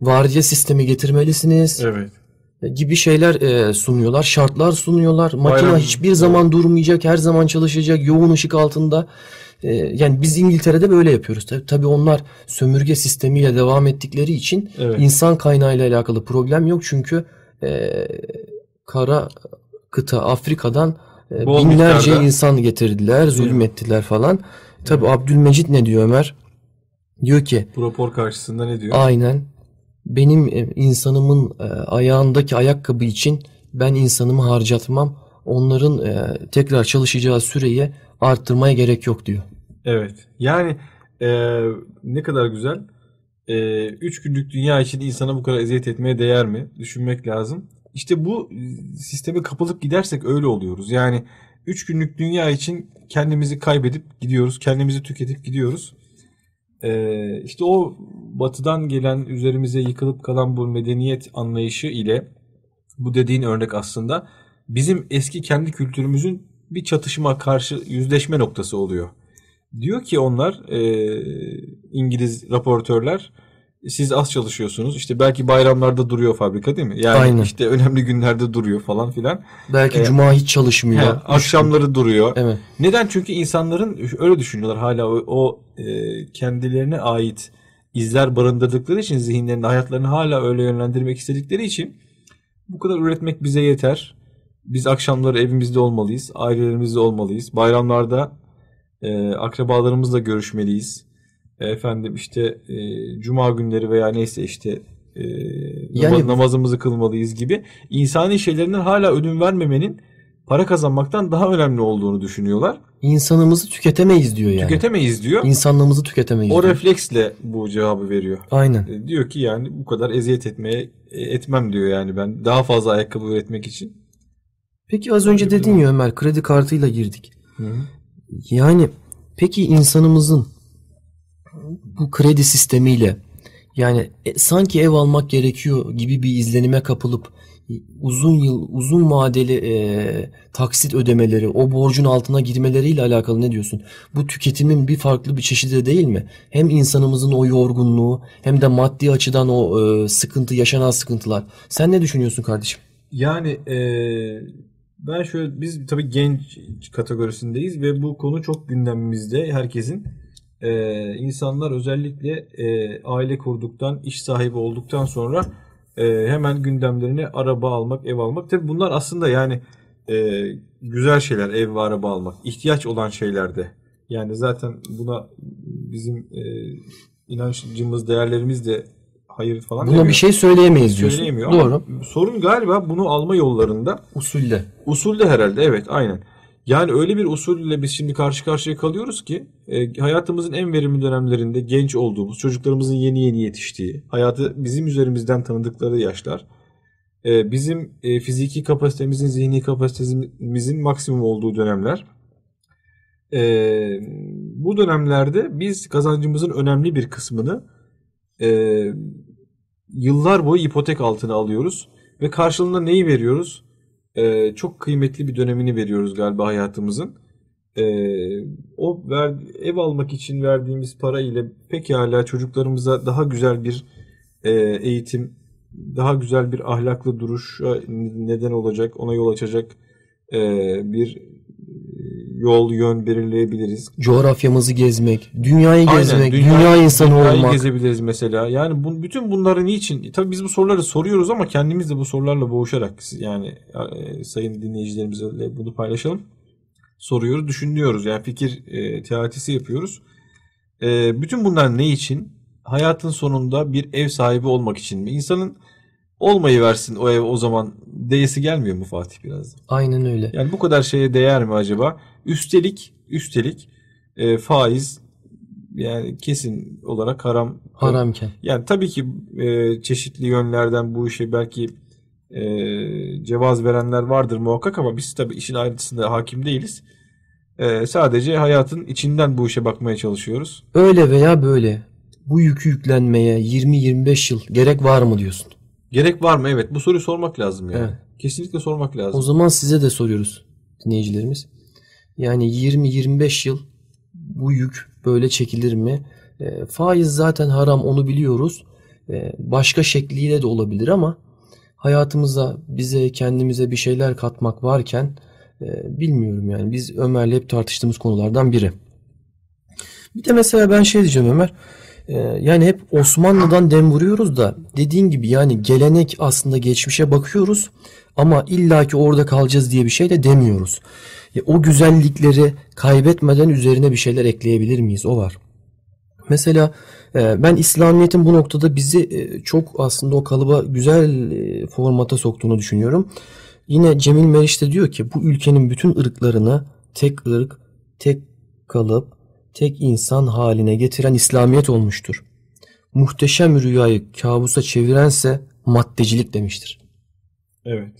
Vardiya sistemi getirmelisiniz Evet. e, gibi şeyler e, sunuyorlar. Şartlar sunuyorlar. Makine Bayram- hiçbir zaman durmayacak, her zaman çalışacak, yoğun ışık altında. E, yani biz İngiltere'de böyle yapıyoruz. Tabii, tabii onlar sömürge sistemiyle devam ettikleri için Evet. insan kaynağıyla alakalı problem yok. Çünkü e, kara kıta Afrika'dan e, Bol binlerce miktarda. insan getirdiler, zulmettiler falan. Tabii Abdülmecit ne diyor Ömer? Diyor ki Bu rapor karşısında ne diyor? Aynen. Benim e, insanımın e, ayağındaki ayakkabı için ben insanımı harcatmam. Onların e, tekrar çalışacağı süreyi arttırmaya gerek yok diyor. Evet. Yani e, ne kadar güzel. E, üç günlük dünya için insana bu kadar eziyet etmeye değer mi? Düşünmek lazım. İşte bu sisteme kapılıp gidersek öyle oluyoruz. Yani üç günlük dünya için kendimizi kaybedip gidiyoruz. Kendimizi tüketip gidiyoruz. E, işte o batıdan gelen üzerimize yıkılıp kalan bu medeniyet anlayışı ile bu dediğin örnek aslında bizim eski kendi kültürümüzün bir çatışma karşı yüzleşme noktası oluyor. Diyor ki onlar e, İngiliz raportörler siz az çalışıyorsunuz. İşte belki bayramlarda duruyor fabrika değil mi? Yani Aynen. işte önemli günlerde duruyor falan filan. Belki E, cuma hiç çalışmıyor. He, Üç gün. akşamları duruyor. Evet. Neden? Çünkü insanların öyle düşünüyorlar hala o, o, e, kendilerine ait izler barındırdıkları için zihinlerini, hayatlarını hala öyle yönlendirmek istedikleri için Bu kadar üretmek bize yeter. Biz akşamları evimizde olmalıyız, ailelerimizde olmalıyız. Bayramlarda e, akrabalarımızla görüşmeliyiz. E, efendim işte e, cuma günleri veya neyse işte e, Yani- namaz- namazımızı kılmalıyız gibi insani şeylerinden hala ödün vermemenin para kazanmaktan daha önemli olduğunu düşünüyorlar. İnsanımızı tüketemeyiz diyor yani. Tüketemeyiz diyor. İnsanlığımızı tüketemeyiz O diyor. refleksle bu cevabı veriyor. Aynen. E, Diyor ki yani bu kadar eziyet etmeye e, etmem diyor yani ben daha fazla ayakkabı üretmek için. Peki az önce dedin ya Ömer kredi kartıyla girdik. Yani peki insanımızın bu kredi sistemiyle yani e, sanki ev almak gerekiyor gibi bir izlenime kapılıp e, uzun yıl uzun vadeli e, taksit ödemeleri o borcun altına girmeleriyle alakalı ne diyorsun? Bu tüketimin bir farklı bir çeşidi de değil mi? Hem insanımızın o yorgunluğu hem de maddi açıdan o e, sıkıntı yaşanan sıkıntılar. Sen ne düşünüyorsun kardeşim? Yani e, ben şöyle biz tabii genç kategorisindeyiz ve bu konu çok gündemimizde herkesin. E, insanlar özellikle e, aile kurduktan, iş sahibi olduktan sonra e, hemen gündemlerine araba almak, ev almak. Tabii bunlar aslında yani e, güzel şeyler, ev ve araba almak. ihtiyaç olan şeyler de. Yani zaten buna bizim e, inancımız, değerlerimiz de hayır falan Buna demiyor. bir şey söyleyemeyiz diyorsun. söyleyemiyor. Doğru. Ama sorun galiba bunu alma yollarında. Usulle. Usulde herhalde evet aynen. Yani öyle bir usulle biz şimdi karşı karşıya kalıyoruz ki e, hayatımızın en verimli dönemlerinde genç olduğumuz, çocuklarımızın yeni yeni yetiştiği, hayatı bizim üzerimizden tanıdıkları yaşlar, e, bizim e, fiziki kapasitemizin, zihni kapasitemizin maksimum olduğu dönemler. E, bu dönemlerde biz kazancımızın önemli bir kısmını e, yıllar boyu ipotek altına alıyoruz ve karşılığında neyi veriyoruz? Ee, çok kıymetli bir dönemini veriyoruz galiba hayatımızın. Ee, o ver, ev almak için verdiğimiz para ile pekala çocuklarımıza daha güzel bir e, eğitim, daha güzel bir ahlaklı duruş neden olacak, ona yol açacak e, bir yol, yön belirleyebiliriz. coğrafyamızı gezmek, dünyayı Aynen, gezmek, dünya- dünya insanı dünyayı olmak. gezebiliriz mesela. Yani bu, bütün bunları niçin? Tabii biz bu soruları soruyoruz ama kendimiz de bu sorularla boğuşarak yani e, sayın dinleyicilerimizle bunu paylaşalım. Soruyoruz, düşünüyoruz. Yani fikir e, teatisi yapıyoruz. E, bütün bunlar ne için? Hayatın sonunda bir ev sahibi olmak için mi? İnsanın olmayı versin o ev o zaman değesi gelmiyor mu Fatih biraz? Aynen öyle. Yani bu kadar şeye değer mi acaba? Üstelik üstelik e, faiz yani kesin olarak haram. Haramken. Yani tabii ki e, çeşitli yönlerden bu işe belki e, cevaz verenler vardır muhakkak ama biz tabii işin ayrıntısında hakim değiliz. E, sadece hayatın içinden bu işe bakmaya çalışıyoruz. Öyle veya böyle bu yükü yüklenmeye 20-25 yıl gerek var mı diyorsun? Gerek var mı? Evet bu soruyu sormak lazım yani. Evet. Kesinlikle sormak lazım. O zaman size de soruyoruz dinleyicilerimiz. Yani 20-25 yıl bu yük böyle çekilir mi? E, faiz zaten haram onu biliyoruz. E, başka şekliyle de olabilir ama hayatımıza bize kendimize bir şeyler katmak varken e, bilmiyorum yani biz Ömer'le hep tartıştığımız konulardan biri. Bir de mesela ben şey diyeceğim Ömer. e, yani hep Osmanlı'dan dem vuruyoruz da dediğin gibi yani gelenek aslında geçmişe bakıyoruz ama illaki orada kalacağız diye bir şey de demiyoruz. E, o güzellikleri kaybetmeden üzerine bir şeyler ekleyebilir miyiz? O var. Mesela e, ben İslamiyet'in bu noktada bizi e, çok aslında o kalıba güzel e, formata soktuğunu düşünüyorum. Yine Cemil Meriç de diyor ki bu ülkenin bütün ırklarını tek ırk, tek kalıp, tek insan haline getiren İslamiyet olmuştur. Muhteşem rüyayı kabusa çevirense maddecilik demiştir. Evet.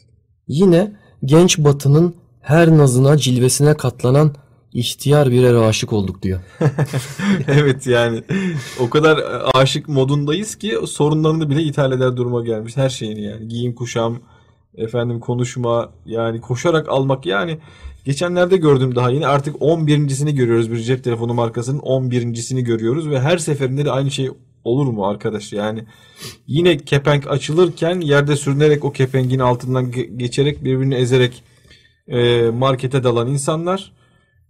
Yine genç batının her nazına cilvesine katlanan ihtiyar birer aşık olduk diyor. (laughs) evet yani o kadar aşık modundayız ki sorunlarını bile ithal eder duruma gelmiş her şeyini yani giyim kuşam efendim konuşma yani koşarak almak yani geçenlerde gördüm daha yine artık 11.sini görüyoruz bir cep telefonu markasının 11.sini görüyoruz ve her seferinde de aynı şey olur mu arkadaş yani yine kepenk açılırken yerde sürünerek o kepengin altından ge- geçerek birbirini ezerek e, markete dalan insanlar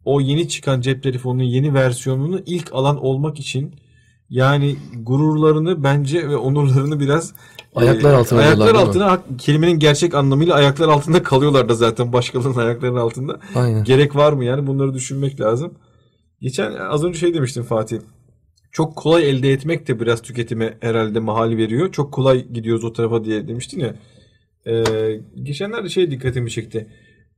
o yeni çıkan cep telefonunun yeni versiyonunu ilk alan olmak için Yani gururlarını bence ve onurlarını biraz Ayaklar e, altına ayaklar değil mi? altına hak- kelimenin gerçek anlamıyla ayaklar altında kalıyorlar da zaten başkalarının ayaklarının altında. Aynen. Gerek var mı yani bunları düşünmek lazım. Geçen az önce şey demiştim Fatih. Çok kolay elde etmek de biraz tüketime herhalde mahal veriyor. Çok kolay gidiyoruz o tarafa diye demiştin ya. Ee, geçenlerde şey dikkatimi çekti.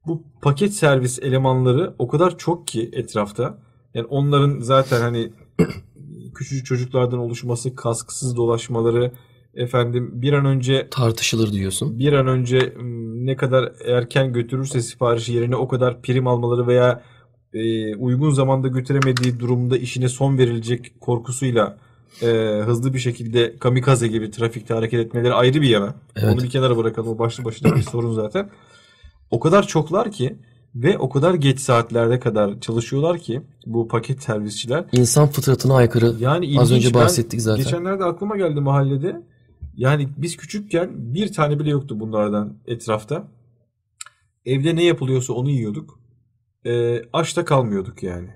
Bu paket servis elemanları o kadar çok ki etrafta. Yani onların zaten hani (clears throat) küçücük çocuklardan oluşması, kasksız dolaşmaları, efendim bir an önce Tartışılır diyorsun. bir an önce m, ne kadar erken götürürse siparişi yerine o kadar prim almaları veya e, uygun zamanda götüremediği durumda işine son verilecek korkusuyla e, hızlı bir şekilde kamikaze gibi trafikte hareket etmeleri ayrı bir yana. Evet. Onu bir kenara bırakalım. O başlı başına bir sorun zaten. O kadar çoklar ki ve o kadar geç saatlerde kadar çalışıyorlar ki bu paket servisçiler. İnsan fıtratına aykırı. Yani Az ilginç. önce Ben bahsettik zaten. Geçenlerde aklıma geldi mahallede. Yani biz küçükken bir tane bile yoktu bunlardan etrafta. Evde ne yapılıyorsa onu yiyorduk. Ee, aç da kalmıyorduk yani.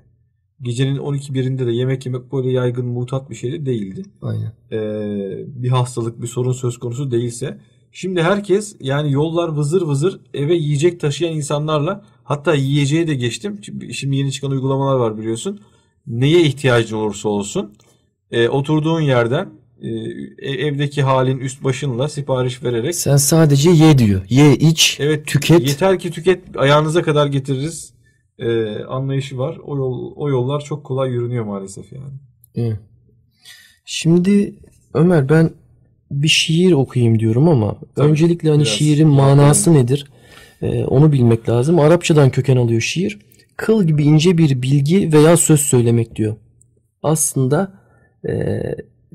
Gecenin 12-1'inde de yemek yemek böyle yaygın mutat bir şey de değildi. Aynen. Ee, bir hastalık, bir sorun söz konusu değilse. Şimdi herkes yani yollar vızır vızır eve yiyecek taşıyan insanlarla hatta yiyeceğe de geçtim. Şimdi- yeni çıkan uygulamalar var biliyorsun. Neye ihtiyacın olursa olsun e, oturduğun yerden e, e- evdeki halin üst başınla sipariş vererek Sen sadece ye diyor. Ye, iç, evet tüket. yeter ki tüket ayağınıza kadar getiririz e, anlayışı var. O yol o yollar çok kolay yürünüyor maalesef yani. Şimdi Ömer ben bir şiir okuyayım diyorum ama Tabii, öncelikle hani şiirin manası nedir? Ee, onu bilmek lazım. Arapçadan köken alıyor şiir. Kıl gibi ince bir bilgi veya söz söylemek diyor. Aslında e,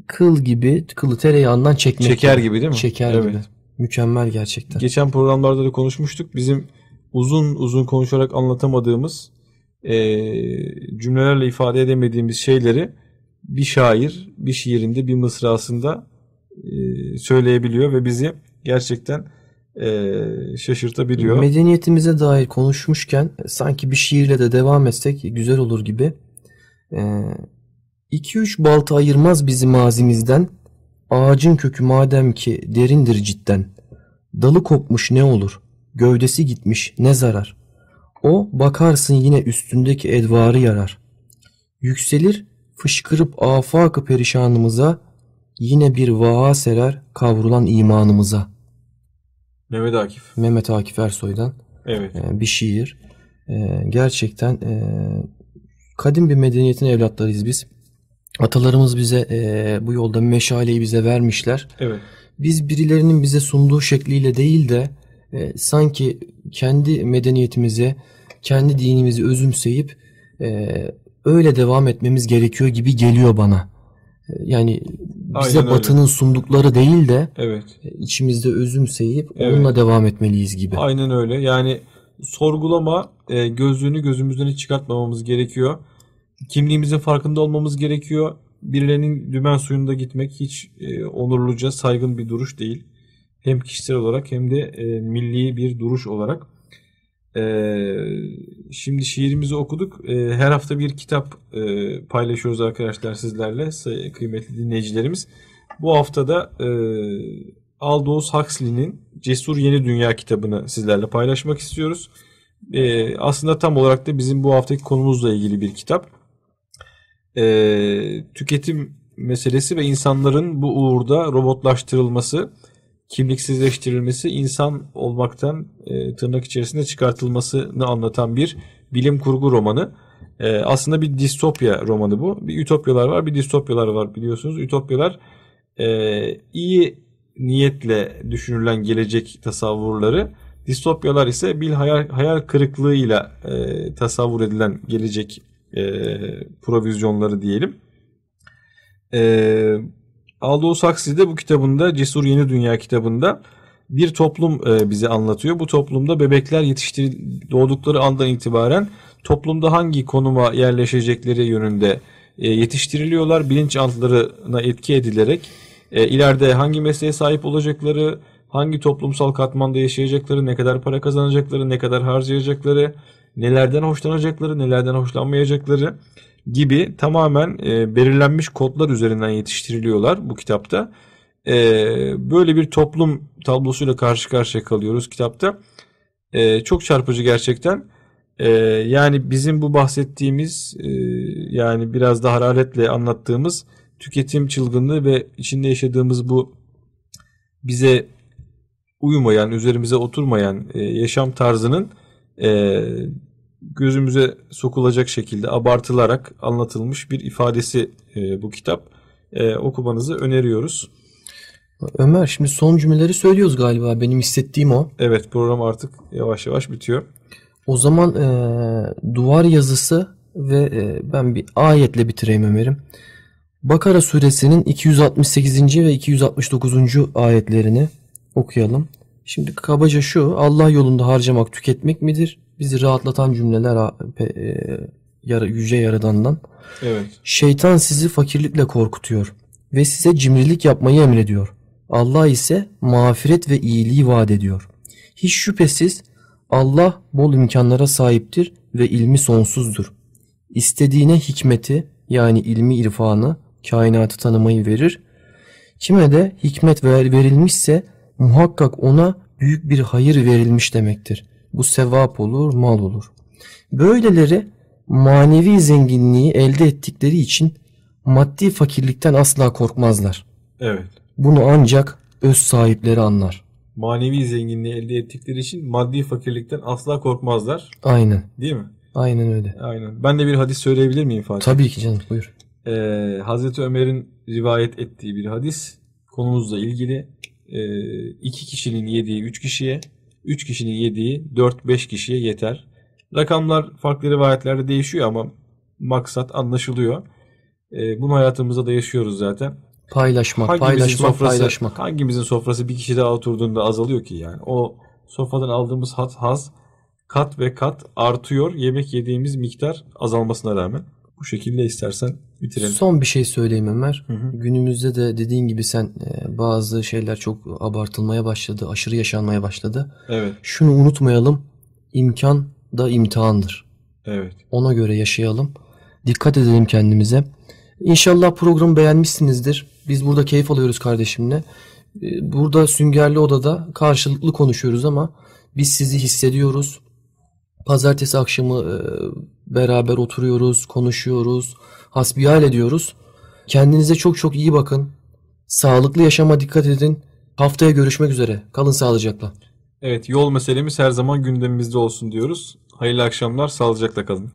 kıl gibi kılı tereyağından çekmek. Şeker gibi. değil mi? Şeker Evet. gibi. Mükemmel gerçekten. Geçen programlarda da konuşmuştuk. Bizim uzun uzun konuşarak anlatamadığımız e, cümlelerle ifade edemediğimiz şeyleri bir şair bir şiirinde bir mısrasında e, söyleyebiliyor ve bizi gerçekten e, şaşırtabiliyor. Medeniyetimize dair konuşmuşken e, sanki bir şiirle de devam etsek güzel olur gibi. 2-3 balta ayırmaz bizi mazimizden. Ağacın kökü madem ki derindir cidden. Dalı kopmuş ne olur? Gövdesi gitmiş ne zarar? O bakarsın yine üstündeki edvarı yarar. Yükselir fışkırıp afakı perişanımıza. Yine bir vaha serer kavrulan imanımıza. Mehmet Akif. Mehmet Akif Ersoy'dan Evet. e, bir şiir. E, gerçekten e, kadim bir medeniyetin evlatlarıyız biz. Atalarımız bize bu yolda meşaleyi bize vermişler. Evet. Biz birilerinin bize sunduğu şekliyle değil de e, sanki kendi medeniyetimize, kendi dinimizi özümseyip e, öyle devam etmemiz gerekiyor gibi geliyor bana. E, Yani bize Aynen öyle. batının sundukları değil de Evet. e, içimizde özümseyip Evet. onunla devam etmeliyiz gibi. Aynen öyle. Yani sorgulama e, gözlüğünü gözümüzden hiç çıkartmamamız gerekiyor. Kimliğimizin farkında olmamız gerekiyor. Birilerinin dümen suyunda gitmek hiç e, onurluca, saygın bir duruş değil. Hem kişisel olarak hem de e, milli bir duruş olarak. E, şimdi şiirimizi okuduk. E, her hafta bir kitap e, paylaşıyoruz arkadaşlar sizlerle say- kıymetli dinleyicilerimiz. Bu haftada e, Aldous Huxley'nin Cesur Yeni Dünya kitabını sizlerle paylaşmak istiyoruz. E, aslında tam olarak da bizim bu haftaki konumuzla ilgili bir kitap. E, tüketim meselesi ve insanların bu uğurda robotlaştırılması, kimliksizleştirilmesi, insan olmaktan e, tırnak içerisinde çıkartılmasını anlatan bir bilim kurgu romanı. E, aslında bir distopya romanı bu. Bir ütopyalar var, bir distopyalar var biliyorsunuz. Ütopyalar e, iyi niyetle düşünülen gelecek tasavvurları, distopyalar ise bir hayal, hayal kırıklığıyla e, tasavvur edilen gelecek e, provizyonları diyelim. E, Aldous Huxley de bu kitabında Cesur Yeni Dünya kitabında bir toplum e, bize anlatıyor. Bu toplumda bebekler yetiştir doğdukları andan itibaren toplumda hangi konuma yerleşecekleri yönünde e, yetiştiriliyorlar. Bilinçaltlarına etki edilerek e, ileride hangi mesleğe sahip olacakları, hangi toplumsal katmanda yaşayacakları, ne kadar para kazanacakları, ne kadar harcayacakları, nelerden hoşlanacakları, nelerden hoşlanmayacakları gibi tamamen e, belirlenmiş kodlar üzerinden yetiştiriliyorlar bu kitapta. E, böyle bir toplum tablosuyla karşı karşıya kalıyoruz kitapta. E, çok çarpıcı gerçekten. E, yani bizim bu bahsettiğimiz e, yani biraz da hararetle anlattığımız tüketim çılgınlığı ve içinde yaşadığımız bu bize uymayan, üzerimize oturmayan e, yaşam tarzının e, gözümüze sokulacak şekilde abartılarak anlatılmış bir ifadesi e, bu kitap. E, okumanızı öneriyoruz. Ömer şimdi son cümleleri söylüyoruz galiba. Benim hissettiğim o. Evet program artık yavaş yavaş bitiyor. O zaman e, duvar yazısı ve e, ben bir ayetle bitireyim Ömer'im. Bakara suresinin 268. ve 269. ayetlerini okuyalım. Şimdi kabaca şu Allah yolunda harcamak tüketmek midir? Bizi rahatlatan cümleler e, yara, yüce yaradandan. Evet. Şeytan sizi fakirlikle korkutuyor ve size cimrilik yapmayı emrediyor. Allah ise mağfiret ve iyiliği vaat ediyor. Hiç şüphesiz Allah bol imkanlara sahiptir ve ilmi sonsuzdur. İstediğine hikmeti yani ilmi irfanı, kainatı tanımayı verir. Kime de hikmet ver, verilmişse muhakkak ona büyük bir hayır verilmiş demektir. Bu sevap olur, mal olur. Böyleleri manevi zenginliği elde ettikleri için maddi fakirlikten asla korkmazlar. Evet. Bunu ancak öz sahipleri anlar. Manevi zenginliği elde ettikleri için maddi fakirlikten asla korkmazlar. Aynen. Değil mi? Aynen öyle. Aynen. Ben de bir hadis söyleyebilir miyim Fatih? Tabii ki canım buyur. Ee, Hazreti Ömer'in rivayet ettiği bir hadis konumuzla ilgili e, iki kişinin yediği üç kişiye, üç kişinin yediği dört beş kişiye yeter. Rakamlar farklı rivayetlerde değişiyor ama maksat anlaşılıyor. E, bunu hayatımızda da yaşıyoruz zaten. Paylaşmak, Hangimizin paylaşmak, sofrası, paylaşmak. Hangimizin sofrası bir kişi daha oturduğunda azalıyor ki yani. O sofradan aldığımız hat, haz kat ve kat artıyor yemek yediğimiz miktar azalmasına rağmen. Bu şekilde istersen bitirelim. Son bir şey söyleyeyim Ömer. Hı hı. Günümüzde de dediğin gibi sen e, bazı şeyler çok abartılmaya başladı, aşırı yaşanmaya başladı. Evet, Şunu unutmayalım. İmkan da imtihandır. evet. Ona göre yaşayalım. Dikkat edelim kendimize. İnşallah programı beğenmişsinizdir. Biz burada keyif alıyoruz kardeşimle. Ee, Burada Süngerli Oda'da karşılıklı konuşuyoruz ama biz sizi hissediyoruz. Pazartesi akşamı e, beraber oturuyoruz, konuşuyoruz, hasbihal ediyoruz. Kendinize çok çok iyi bakın. Sağlıklı yaşama dikkat edin. Haftaya görüşmek üzere. Kalın sağlıcakla. Evet, yol meselemiz her zaman gündemimizde olsun diyoruz. Hayırlı akşamlar, sağlıcakla kalın.